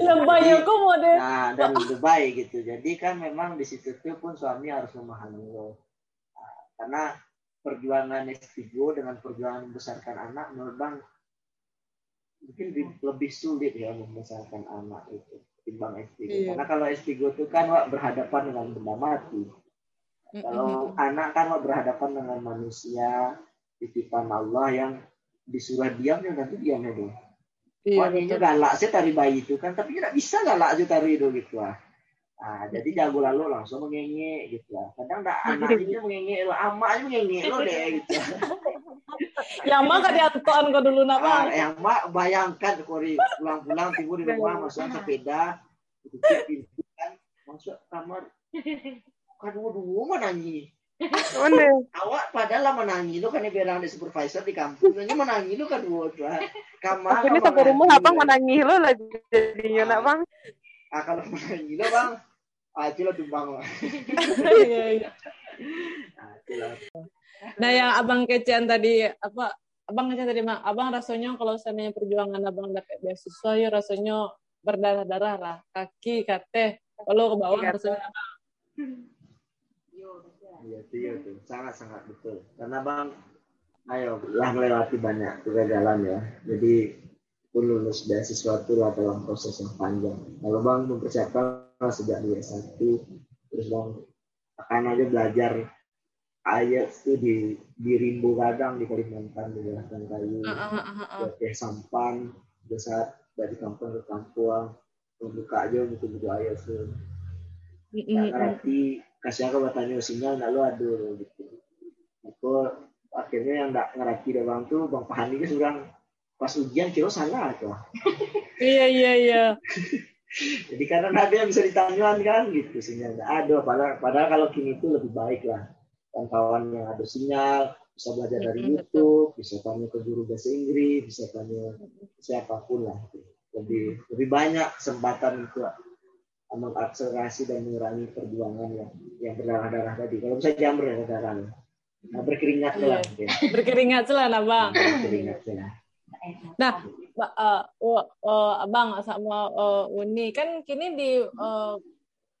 (laughs) lebay ya kok model. Nah, dan lebay gitu. Jadi kan memang di situ tuh pun suami harus memahami lo. Nah, karena perjuangan S3 dengan perjuangan membesarkan anak menurut Bang mungkin lebih sulit ya membesarkan anak itu timbang S3. Iya. Karena kalau S3 itu kan wak, berhadapan dengan benda mati. Kalau anak kan berhadapan dengan manusia titipan Allah yang disuruh diam ya nanti diamnya dong Iya, Wah, galak sih tari bayi itu kan, tapi tidak bisa galak aja tari itu gitu lah. Nah, jadi jago lalu langsung mengenge gitu lah. Kadang tak anaknya mengenge lo, amaknya mengenge lo deh gitu. yang mah kan diatuan kau dulu nama. Ah, yang mah bayangkan kori pulang-pulang tidur di rumah masuk sepeda, itu pintu kan masuk kamar. (laughs) Kan dua mana nyanyi. Awak padahal lah menangi itu kan bilang di supervisor di kampus. Ini menangi itu kan dua tuh. Kamar. Ini sampai rumah abang menangi lo lagi jadinya nak bang. Ah kalau menangi lo bang, ah itu lo tumbang lah. Iya iya. Nah yang abang kecian tadi apa? Abang kecian tadi mah, abang rasanya kalau seandainya perjuangan abang dapat beasiswa ya rasanya berdarah-darah lah, kaki, kate, kalau ke bawah iya, rasanya Iya, iya tuh, sangat-sangat betul. Karena bang, ayo lah melewati banyak kegagalan ya. Jadi pun lulus beasiswa itu lah dalam proses yang panjang. Kalau bang mempersiapkan sejak di S1, terus bang akan aja belajar ayat itu di di Rimbo Gadang di Kalimantan di Belakang Kayu, uh, uh, uh, uh. di Sampan, di saat dari kampung ke kampung, membuka aja buku buku ayat itu. Nah, berarti kasih aku bertanya sinyal nak lu aduh gitu. Aku akhirnya yang nggak ngerti deh bang tuh bang Pahani kan seorang pas ujian kira salah tuh (laughs) iya iya iya. (laughs) Jadi karena ada yang bisa ditanya kan gitu sinyal. Aduh padahal, padahal kalau kini itu lebih baik lah. Kan kawan yang ada sinyal bisa belajar dari YouTube bisa tanya ke guru bahasa Inggris bisa tanya siapa pun lah lebih lebih banyak kesempatan untuk mengakselerasi dan mengurangi perjuangan yang yang berdarah-darah tadi. Kalau bisa jamur ya darah. Nah, berkeringat lah. (laughs) Iya. Berkeringat lah, nah bang. Berkeringat lah. Nah, uh, uh, uh, abang sama uh, Uni kan kini di uh,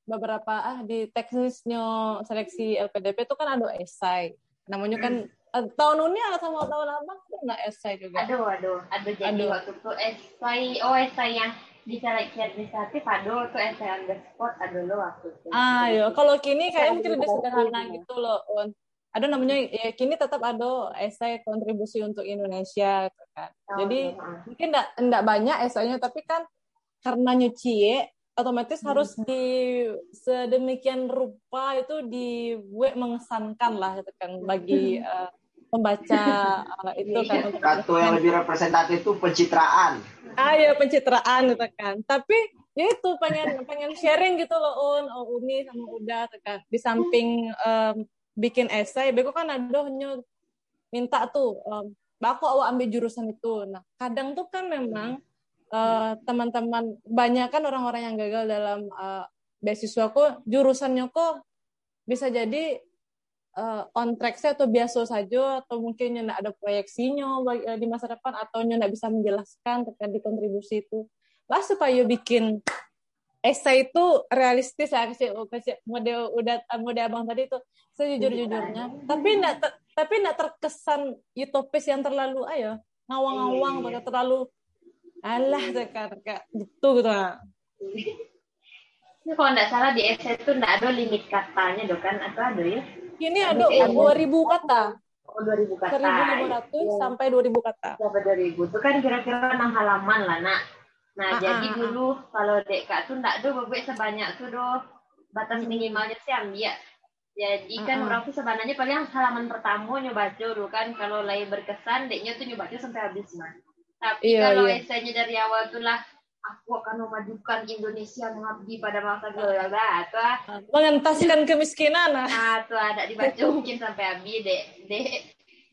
beberapa ah di teknisnya seleksi LPDP itu kan ada esai. Namanya kan uh, tahun Uni atau sama tahun abang tuh nggak esai juga. Aduh, aduh, aduh jadi aduh. waktu itu esai, oh esai yang di seleksi administratif ada tuh the spot ada lo waktu itu. Ah, iya. Kalau kini kayak mungkin lebih sederhana gitu loh. Ada namanya ya kini tetap ada essay kontribusi untuk Indonesia kan. Oh, Jadi iya. mungkin enggak enggak banyak essaynya tapi kan karena nyuci ya, otomatis hmm. harus di sedemikian rupa itu dibuat mengesankan lah gitu kan bagi uh, (laughs) pembaca uh, itu kan. Satu yang lebih representatif itu pencitraan. Ah ya pencitraan gitu kan. Tapi ya itu pengen pengen sharing gitu loh un. Oh uni sama udah gitu kan. Di samping um, bikin esai beko kan ada minta tuh um, aku awak ambil jurusan itu. Nah kadang tuh kan memang uh, teman-teman banyak kan orang-orang yang gagal dalam uh, beasiswa kok jurusannya kok bisa jadi uh, on track saya atau biasa saja atau mungkin tidak ada proyeksinya uh, di masa depan atau tidak bisa menjelaskan terkait di kontribusi itu. Lah supaya bikin esai itu realistis ya kasih kasih model udah model abang tadi itu sejujur jujurnya tapi tidak tapi tidak terkesan utopis yang terlalu ayo ngawang-ngawang atau terlalu alah kayak gitu gitu nah. Ini kalau nggak salah di esai itu nggak ada limit katanya dong kan? Atau ada ya? Ini ada dua ribu kata. Oh, 2000 kata. 1500 ya. sampai 2000 kata. Sampai 2000. Itu kan kira-kira enam halaman lah, Nak. Nah, ah, jadi ah, ah. dulu ah. kalau dek kak tuh enggak do bebek sebanyak tuh do. Batas minimalnya sih ambil. Jadi kan ah, orang tuh sebenarnya paling halaman pertama nyoba dulu kan kalau lagi berkesan deknya tuh nyoba sampai habis mah. Tapi iya, kalau iya. esainya dari awal tuh lah aku akan memajukan Indonesia mengabdi pada masa gelora atau mengentaskan kemiskinan nah tuh ada dibaca mungkin sampai habis dek. Dek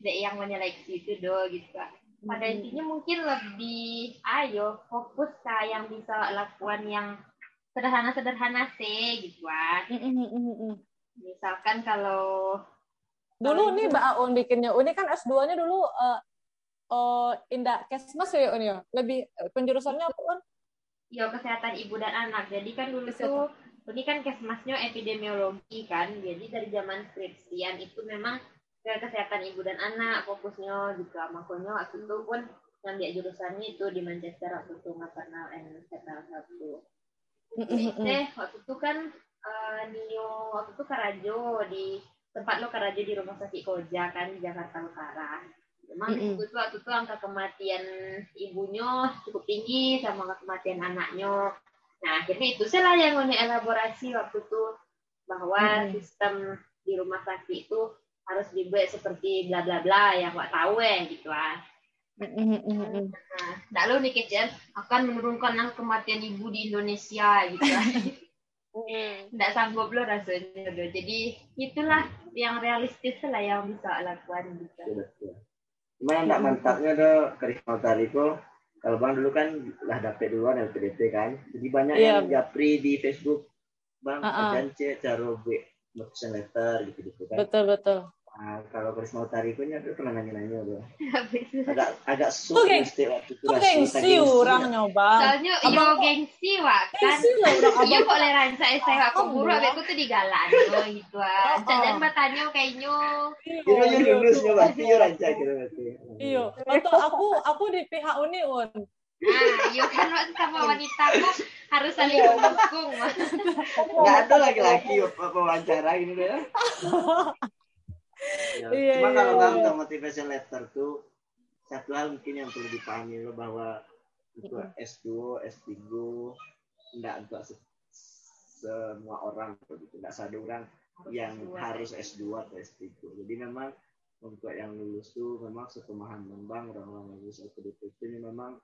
dek yang menyeleksi itu do gitu pada hmm. intinya mungkin lebih ayo fokus ke yang bisa lakukan yang sederhana-sederhana sih gitu kan misalkan kalau dulu nih Mbak Aun bikinnya Uni kan S2-nya dulu uh, uh, indah kesmas ya Uni ya? Lebih penjurusannya apa kan ya kesehatan ibu dan anak. Jadi kan dulu tuh ini kan kesmasnya epidemiologi kan. Jadi dari zaman skripsian itu memang ke kesehatan ibu dan anak fokusnya juga makanya waktu itu pun yang dia jurusannya itu di Manchester waktu itu maternal and fetal health tuh. Eh waktu itu kan uh, Nio waktu itu Karajo di tempat lo Karajo di rumah sakit Koja kan di Jakarta Utara. Memang mm -hmm. itu waktu itu angka kematian ibunya cukup tinggi sama angka kematian anaknya. Nah akhirnya itu saya yang elaborasi waktu itu bahwa mm -hmm. sistem di rumah sakit itu harus dibuat seperti bla bla bla yang nggak tahu ya gitu lah. Nah, lalu nih kecil akan menurunkan angka kematian ibu di Indonesia gitu lah. (laughs) Nggak sanggup loh rasanya. Jadi itulah yang realistis lah yang bisa lakukan gitu. Cuma yang tak mantapnya tuh karisma tali itu kalau bang dulu kan lah dapet duluan LPDP kan, jadi banyak yeah. yang japri di Facebook bang uh -uh. cek cara buat letter gitu gitu kan. Betul betul. Nah, kalau Utari punya tuh pernah nanya-nanya tuh. agak agak sulit mesti waktu itu. Kok gengsi orang nyoba. Soalnya yo gengsi wak kan. Gengsi lah orang (laughs) abang. Iya kok leran saya saya aku buru aku tuh digalan oh gitu ah. Dan matanya kayaknya. Iya yo lulus nyoba yo ranca gitu berarti. Iya. Atau aku aku di pihak Uni un. Nah, yo kan sama wanita kok harus saling mendukung. Enggak ada laki-laki wawancara ini ya. (laughs) ya, iya, cuma iya, kalau iya. untuk motivation letter tuh satu hal mungkin yang perlu dipahami lo bahwa untuk S2, S3 enggak untuk se semua orang begitu enggak satu orang yang harus S2 atau S3 jadi memang untuk yang lulus tuh memang sepemahaman bang orang-orang lulus itu ini memang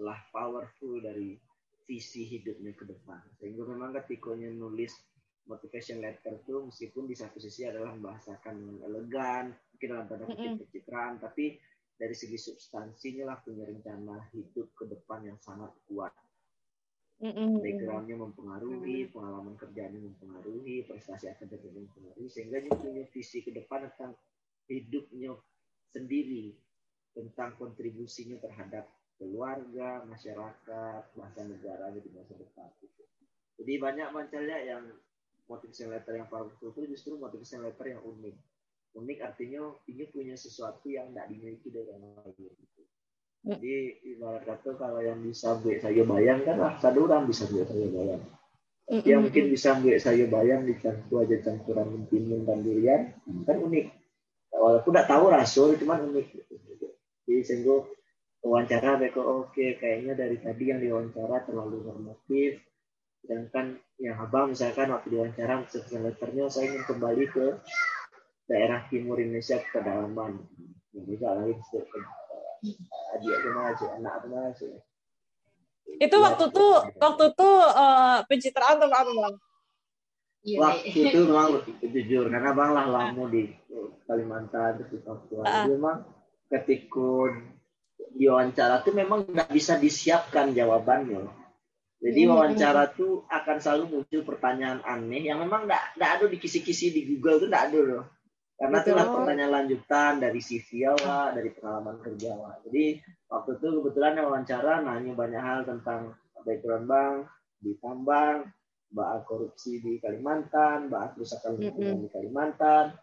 lah powerful dari visi hidupnya ke depan. Sehingga memang ketika nulis motivation letter itu meskipun di satu sisi adalah membahasakan dengan elegan, mungkin dalam tanda kutip pencitraan, tapi dari segi substansinya lah punya rencana hidup ke depan yang sangat kuat. Backgroundnya mempengaruhi, pengalaman kerjanya mempengaruhi, prestasi akademik mempengaruhi, sehingga dia punya visi ke depan tentang hidupnya sendiri, tentang kontribusinya terhadap keluarga, masyarakat, bahkan negara di masa depan. Jadi banyak mancalnya yang motivation letter yang powerful itu justru motivation letter yang unik. Unik artinya ini punya sesuatu yang tidak dimiliki dari orang lain gitu. jadi ibarat kata kalau yang bisa buat saya bayang kan lah satu orang bisa buat saya bayang tapi yang mungkin bisa buat saya bayang dicampur aja campuran mentimun dan durian kan unik. Walaupun tidak tahu rasul cuman unik gitu. jadi sehingga wawancara mereka oke okay, kayaknya dari tadi yang diwawancara terlalu normatif sedangkan yang abang misalkan waktu diwawancara sesuai letternya saya ingin kembali ke daerah timur Indonesia ke pedalaman bisa lagi adik rumah aja anak rumah aja itu waktu tuh waktu tuh uh, pencitraan atau apa bang? Iya, waktu itu memang jujur karena bang lah lama di Kalimantan terus di Papua. Uh. memang ketika diwawancara tuh memang nggak bisa disiapkan jawabannya jadi hmm. wawancara tuh akan selalu muncul pertanyaan aneh yang memang nggak nggak ada di kisi-kisi di Google tuh nggak ada loh. Karena itu itulah pertanyaan lanjutan dari CV awal, dari pengalaman kerja awal. Jadi waktu itu kebetulan yang wawancara nanya banyak hal tentang background bank, di tambang, bahas korupsi di Kalimantan, bahas kerusakan lingkungan di Kalimantan.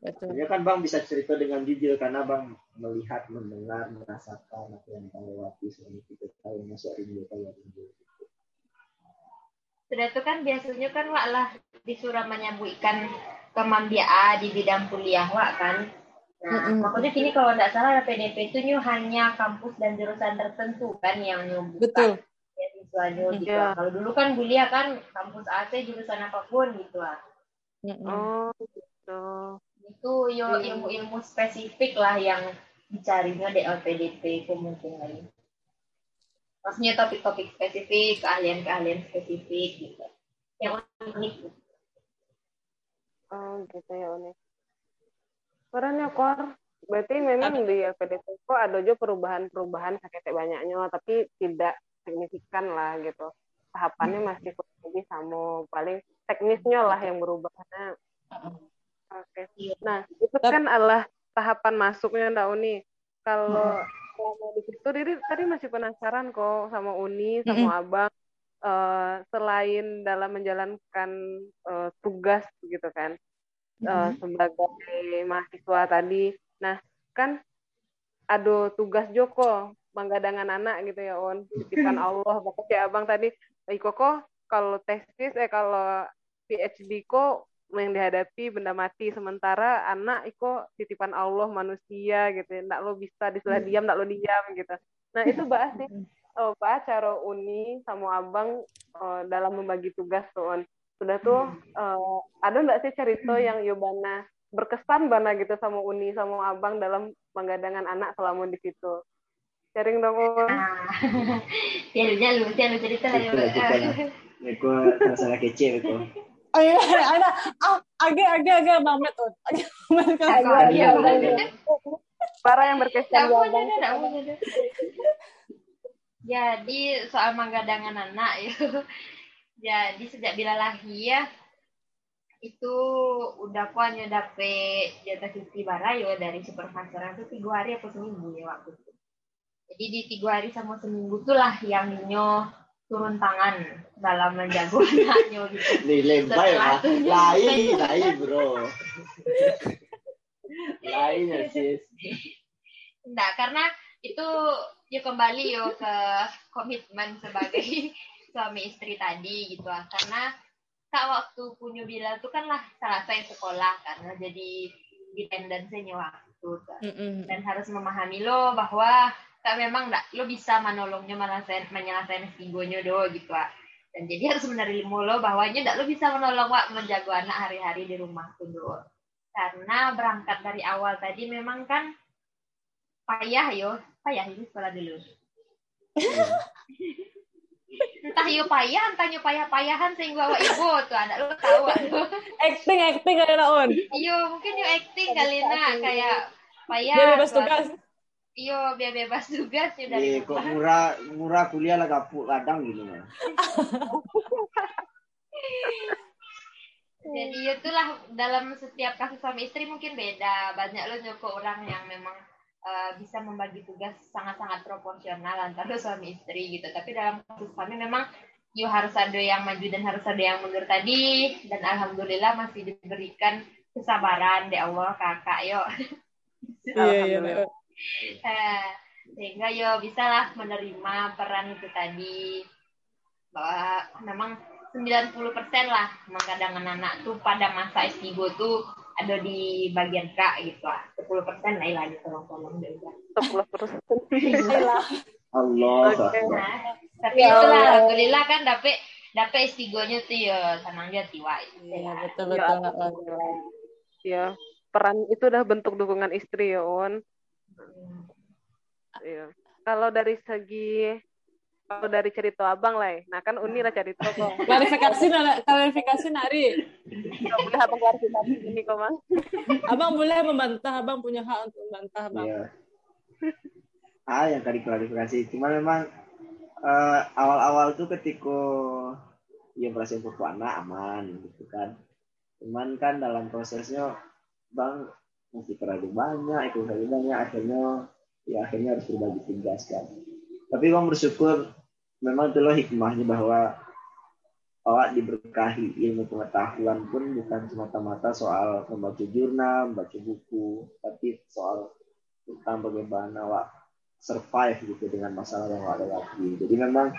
Betul. kan Bang bisa cerita dengan jujur karena Bang melihat, mendengar, merasakan apa yang Bang lewati selama tiga tahun masuk rindu rindu sudah itu kan biasanya kan wak lah disuruh menyambutkan kemambiaan di bidang kuliah wak kan Nah, mm-hmm. maksudnya kini kalau tidak salah PDP itu nyu hanya kampus dan jurusan tertentu kan yang nyobuka Betul. beasiswanya mm-hmm. gitu. Yeah. Kalau dulu kan kuliah kan kampus AC jurusan apa pun gitu lah. Oh gitu. Itu yo ilmu-ilmu spesifik lah yang dicarinya di LPDP itu mungkin lain. Maksudnya topik-topik spesifik keahlian-keahlian spesifik gitu. Yang unik. Oh gitu ya unik keren ya kor. Berarti memang di LPDP kok ada juga perubahan-perubahan sakit banyaknya tapi tidak signifikan lah gitu. Tahapannya masih kurang lebih sama. Paling teknisnya lah yang berubah nah, oke. Okay. nah itu kan adalah tahapan masuknya Mbak Uni. Kalau mau di situ Riri tadi masih penasaran kok sama Uni sama mm -hmm. Abang uh, selain dalam menjalankan uh, tugas gitu kan mm -hmm. uh, sebagai mahasiswa tadi nah kan ada tugas Joko menggadangan anak gitu ya on titipan Allah pokoknya abang tadi Iko kok kalau tesis eh kalau PhD kok yang dihadapi benda mati sementara anak iko titipan Allah manusia gitu. Ya ndak lo bisa disuruh hmm. diam ndak lo diam gitu. Nah itu bahas sih. Oh, bahas cara uni sama abang oh, dalam membagi tugas tuh on. Sudah tuh uh, ada nggak sih cerita yang Yobana berkesan bana gitu sama uni sama abang dalam menggadangan anak selama di situ? Sharing dong on. (laughs) Ya lu ya lu cerita lah ya (laughs) Aku masalah kece itu. Oh iya, ada ah, agak agak agak tuh. Agak agak Para yang berkesan Jadi soal menggadangan anak ya. Jadi sejak bila lahir itu udah hanya dapet jatah cuti bara ya dari supervisor itu tiga hari atau seminggu ya waktu itu. Jadi di tiga hari sama seminggu tuh lah yang nyoh turun tangan dalam menjaga anaknya gitu. Nih lebay lah. Lain, lain bro. lain ya sis. Enggak, karena itu yuk kembali yuk ke komitmen sebagai (laughs) suami istri tadi gitu lah. Karena kak waktu punya bila itu kan lah selesai sekolah karena jadi dependensinya waktu mm -mm. dan harus memahami lo bahwa tak memang enggak lo bisa menolongnya menyelesaikan menyelesaikan sigonya do gitu ah dan jadi harus menerima lo bahwanya enggak lo bisa menolong wak menjaga anak hari-hari di rumah tuh do. Karena berangkat dari awal tadi memang kan payah yo. Payah ini sekolah dulu. (laughs) Entah yo payah entah yo payah payahan sehingga awak ibu tuh anak lo tahu aduh acting acting kali on iyo mungkin yo acting kali nak. Kayak payah dia bebas tugas Iya, biar bebas (laughs) juga sih dari Iya, kok murah murah kuliah lah kapuk kadang gitu ya. (laughs) Jadi itulah dalam setiap kasus suami istri mungkin beda. Banyak lo nyoko orang yang memang uh, bisa membagi tugas sangat-sangat proporsional antara (laughs) suami istri gitu. Tapi dalam kasus kami memang yo harus ada yang maju dan harus ada yang mundur tadi. Dan alhamdulillah masih diberikan kesabaran di Allah kakak yo. Iya, iya, (laughs) sehingga yo bisa lah menerima peran itu tadi bahwa memang 90% lah menggadang anak tuh pada masa S3 tuh ada di bagian K gitu lah. 10 persen lah lagi tolong-tolong deh. 10 persen. Allah. Okay. Nah, tapi ya itulah alhamdulillah kan dapet dapet S3-nya tuh ya senang dia tiwa. Iya betul betul. Ya, peran itu udah bentuk dukungan istri ya On. Iya. Kalau dari segi kalau dari cerita abang lah, nah kan Uni lah cerita kok. (laughs) Klarifikasi, klarifikasi nari. Gak boleh abang klarifikasi ini kok mas. Abang boleh membantah, abang punya hak untuk membantah abang. Iya. Ah yang tadi klarifikasi, cuma memang uh, awal-awal tuh ketika yang berhasil anak aman gitu kan. Cuman kan dalam prosesnya bang masih terlalu banyak, ikut terlalu banyak, akhirnya ya akhirnya harus berbagi tugas kan. Tapi bang bersyukur memang itulah hikmahnya bahwa awak diberkahi ilmu pengetahuan pun bukan semata-mata soal membaca jurnal, membaca buku, tapi soal tentang bagaimana awak survive gitu dengan masalah yang awak lewati. Jadi memang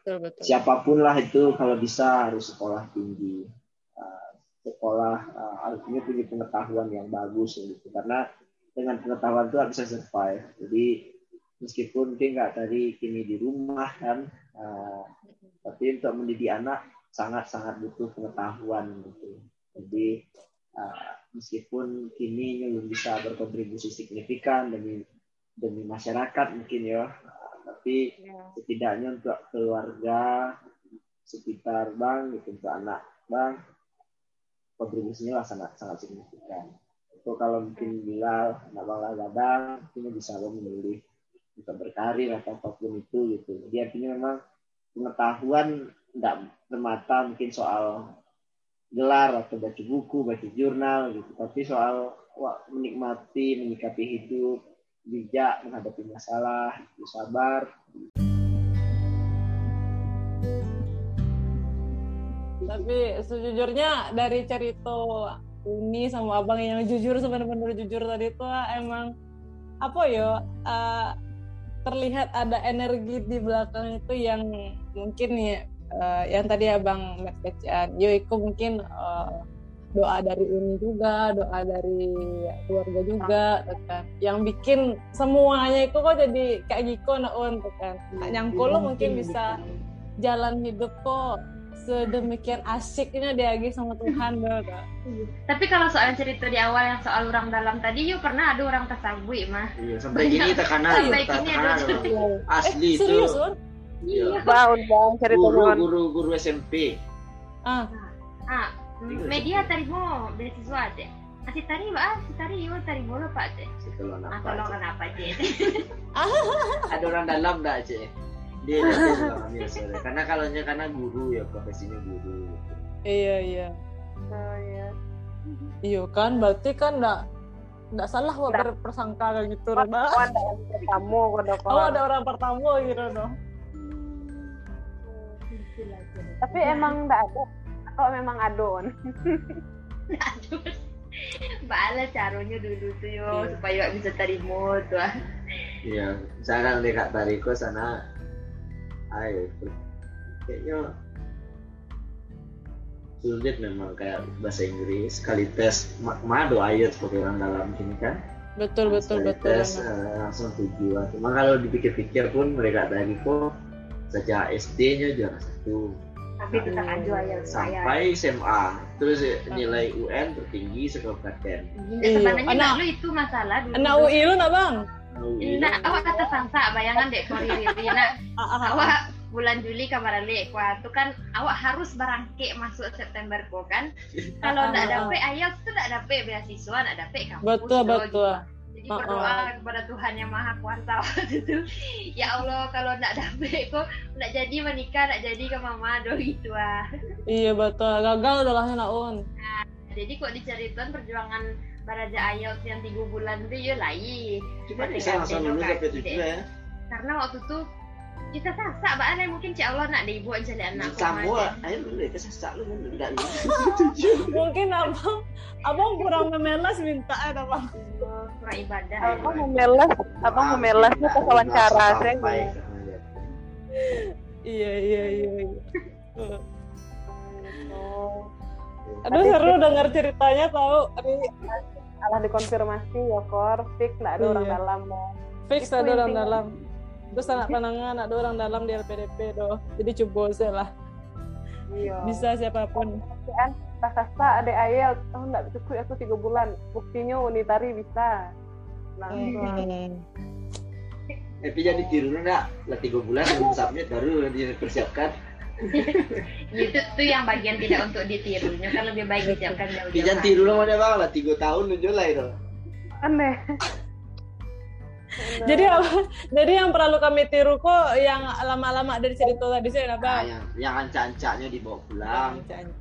betul, betul. siapa pun lah itu kalau bisa harus sekolah tinggi sekolah uh, artinya punya pengetahuan yang bagus gitu. Karena dengan pengetahuan itu bisa survive. Jadi meskipun mungkin nggak tadi kini di rumah kan uh, tapi untuk mendidik anak sangat sangat butuh pengetahuan gitu. Jadi uh, meskipun kini belum bisa berkontribusi signifikan demi demi masyarakat mungkin ya uh, tapi tapi ya. setidaknya untuk keluarga sekitar bang gitu untuk anak bang kontribusinya lah sangat sangat signifikan. Itu kalau mungkin Bilal bang Gadang mungkin bisa lo memilih bisa berkarir atau apa pun itu gitu. Jadi artinya memang pengetahuan tidak bermata mungkin soal gelar atau baca buku baca jurnal gitu. Tapi soal wah, menikmati menyikapi hidup bijak menghadapi masalah sabar tapi sejujurnya dari cerita Uni sama abang yang jujur sebenarnya jujur tadi itu emang apa ya uh, terlihat ada energi di belakang itu yang mungkin ya uh, yang tadi abang Metpecian yo itu mungkin uh, doa dari Uni juga doa dari keluarga juga kan. Yang bikin semuanya itu kok jadi kayak gitu naon kan. Nyangkul lo mungkin bisa jalan hidup kok sedemikian asiknya diagi sama Tuhan (laughs) dong. Tapi kalau soal cerita di awal yang soal orang dalam tadi, yuk pernah ada orang tersabui mah. Iya, sampai gini tekanan, sampai gini ada asli eh, serius, itu. Iya. Bang, bang cerita guru, guru, guru SMP. Ah. Ah, media tadi mau beasiswa deh. Asih tari ba, asih tari yo tari bola pak deh. Ah, tolong kenapa deh? Ada orang dalam dah cek dia dia (laughs) karena kalau karena guru ya profesinya guru iya iya oh, iya iya kan berarti kan enggak enggak salah kok berpersangka kayak gitu oh, Mbak. Oh, ada orang pertama Oh, ada orang pertama gitu no. Tapi emang enggak ada atau memang adon? Bala caranya dulu tuh yo yeah. supaya bisa terima tuh. Iya, misalkan dekat Tariko sana air kayaknya sulit memang kayak bahasa Inggris. Kali tes mado ayat seperti orang dalam sini kan. Betul betul Sekali betul tes uh, langsung tujuan cuma kalau dipikir-pikir pun mereka dari kok sejak SD-nya juara satu. Tapi tetap aja ayat sampai SMA terus nilai UN tertinggi sekabupaten iya, sebenarnya anak lu itu masalah dulu. anak UI lu nak bang Nah, awak kata sangsa bayangan dek kori riri. (laughs) Nak awak bulan Juli kamar alik kuat tu kan awak harus berangkit masuk September ko kan. (laughs) Kalau tidak dapat ayat tu tidak dapat beasiswa tidak dapat kampus betul betul. Jadi berdoa kepada Tuhan yang maha kuasa (laughs) waktu itu ya Allah kalau tidak dapat kok tidak jadi menikah tidak jadi ke mama do gitu ah. Iya betul. Gagal adalah naon nah, jadi kok diceritakan perjuangan Baraja Ayot yang tiga bulan itu ya lain. Cuma bisa langsung lulus sampai tujuh ya. Karena waktu itu kita sasak bahan mungkin cik Allah nak dibuat jadi anak Sama, ayo dulu kita sasak lu tidak (laughs) Mungkin abang abang kurang memelas minta ada bang. Kurang ibadah. Abang memelas, abang memelasnya pas wawancara saya. Iya iya iya. iya. (laughs) Aduh seru dengar ceritanya tahu alah dikonfirmasi ya kor. Fix nggak ada iya. orang dalam fix ada orang dalam. Terus anak panangan ada orang dalam di LPDP doh. Jadi coba saya lah. Iya. bisa siapa pun. Kan kasta ada ayel oh nggak cukup aku tiga bulan. Buktinya unitari bisa. Langsung hmm. tapi jadi tiru lah tiga bulan belum submit baru dipersiapkan (laughs) itu tuh yang bagian tidak untuk ditirunya kan lebih baik disiapkan jauh jauh jangan tiru lah mana bang lah tiga tahun nunjuk lah itu aneh (laughs) jadi apa? Jadi yang perlu kami tiru kok yang lama-lama dari cerita tadi saya apa? Nah, yang yang anca-ancanya dibawa pulang.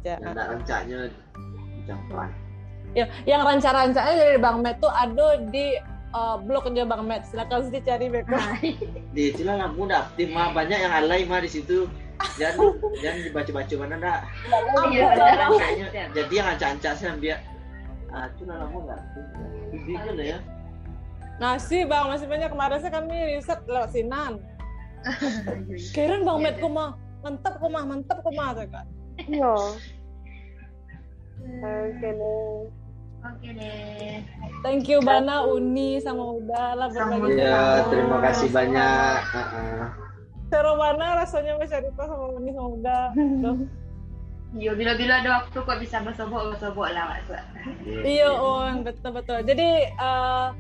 Yang rancanya jangkauan. Ya, yang ranca-rancanya dari Bang Met tuh ada di uh, blognya Bang Met. Silakan sih cari Beko. di itu lah mudah. Tim banyak yang alay mah di situ jangan jangan dibaca-baca mana dah jadi yang ancak-ancak sih biar ah itu namamu nggak? Kan ya? Nasi bang. Masih banyak. Kemarin sih kami riset lewat sinan. Keren bang. Met kuma mantap kuma mantap kuma kan iya. Oke Oke deh. Thank you Bana, Uni sama Uda lah berbagi. Iya, terima kasih banyak. Uh -uh cara mana rasanya cerita sama Uni semoga Iya, bila-bila ada waktu kok bisa bersobok bersobok lah waktu. Iya, oh betul betul. Jadi uh,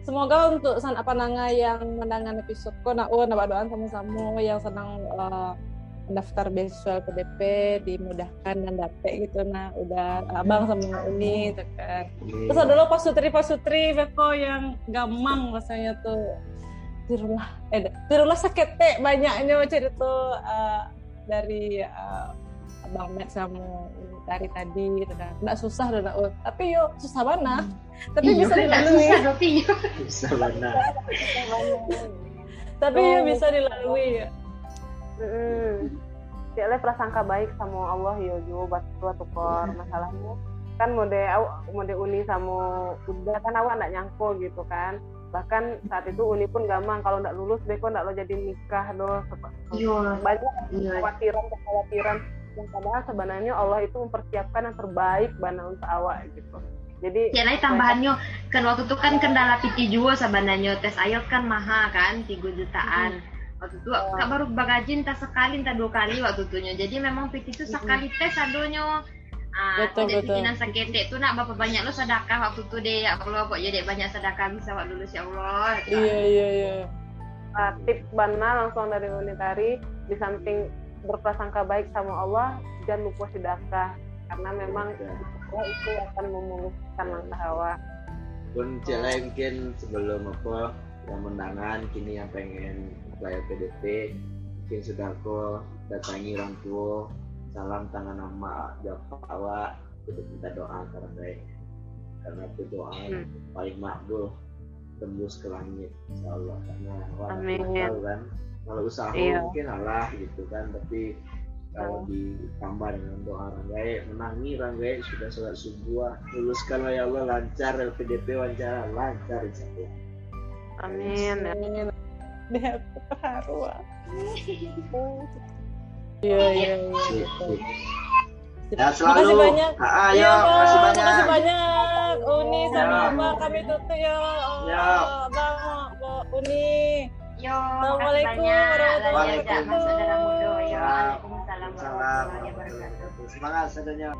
semoga untuk san apa nanga yang menangan episode ko nak oh nak doa sama-sama yang senang uh, daftar beasiswa PDP dimudahkan dan dapet gitu nah udah abang sama Uni gitu kan. Terus ada lo pasutri pasutri Beko yang gamang rasanya tuh tirulah eh tirulah sakit teh banyaknya cerita uh, dari uh, abang Matt sama dari tadi gitu kan. Susah dan oh, tapi yo susah mana hmm. tapi (laughs) bisa dilalui. susah tapi susah mana tapi oh. yo bisa dilalui. Ya Hmm. Cile prasangka baik sama Allah yo jo batu tukor masalahnya. Kan mode mode uni sama udah kan awak nggak nyangko gitu kan bahkan saat itu uni pun gampang kalau nggak lulus beko nggak lo jadi nikah doh iya. banyak iya. kekhawatiran kekhawatiran yang padahal sebenarnya Allah itu mempersiapkan yang terbaik bana untuk awak gitu jadi ya lain tambahannya kan waktu itu kan kendala piti juga sebenarnya tes IELTS kan mahal kan tiga jutaan hmm. waktu itu oh. kak baru bagajin tak sekali tak dua kali waktu itu jadi memang piti itu sekali tes adonya Ah, betul, jadi betul. sakit. Itu nak berapa banyak lo sedekah waktu itu deh ya Allah kok jadi banyak sedekah bisa waktu dulu ya Allah. Iya iya iya. Uh, tips bana langsung dari Unitari di samping berprasangka baik sama Allah jangan lupa sedekah. Karena memang Allah itu akan memuluskan langkah hawa pun cila mungkin sebelum apa yang menangan kini yang pengen player PDP mungkin sudah aku datangi orang tua salam tangan nama jawab awak untuk minta doa karena baik karena itu doa yang hmm. paling makbul tembus ke langit insya Allah karena tahu kan kalau usaha iya. mungkin Allah gitu kan tapi kalau ditambah dengan doa Ranggai menangi Ranggai sudah sholat subuh luluskanlah ya Allah lancar LPDP wawancara lancar insya Allah amin amin dia terharu iya iya iya Ya, selalu. Makasih banyak. Ah, ya, makasih banyak. Makasih banyak. Uni sama ya. kami tutup ya. Ya. Bang, Uni. Yo, Assalamualaikum warahmatullahi wabarakatuh. Saudara muda. Yo, Waalaikumsalam warahmatullahi wabarakatuh. Semangat saudaranya.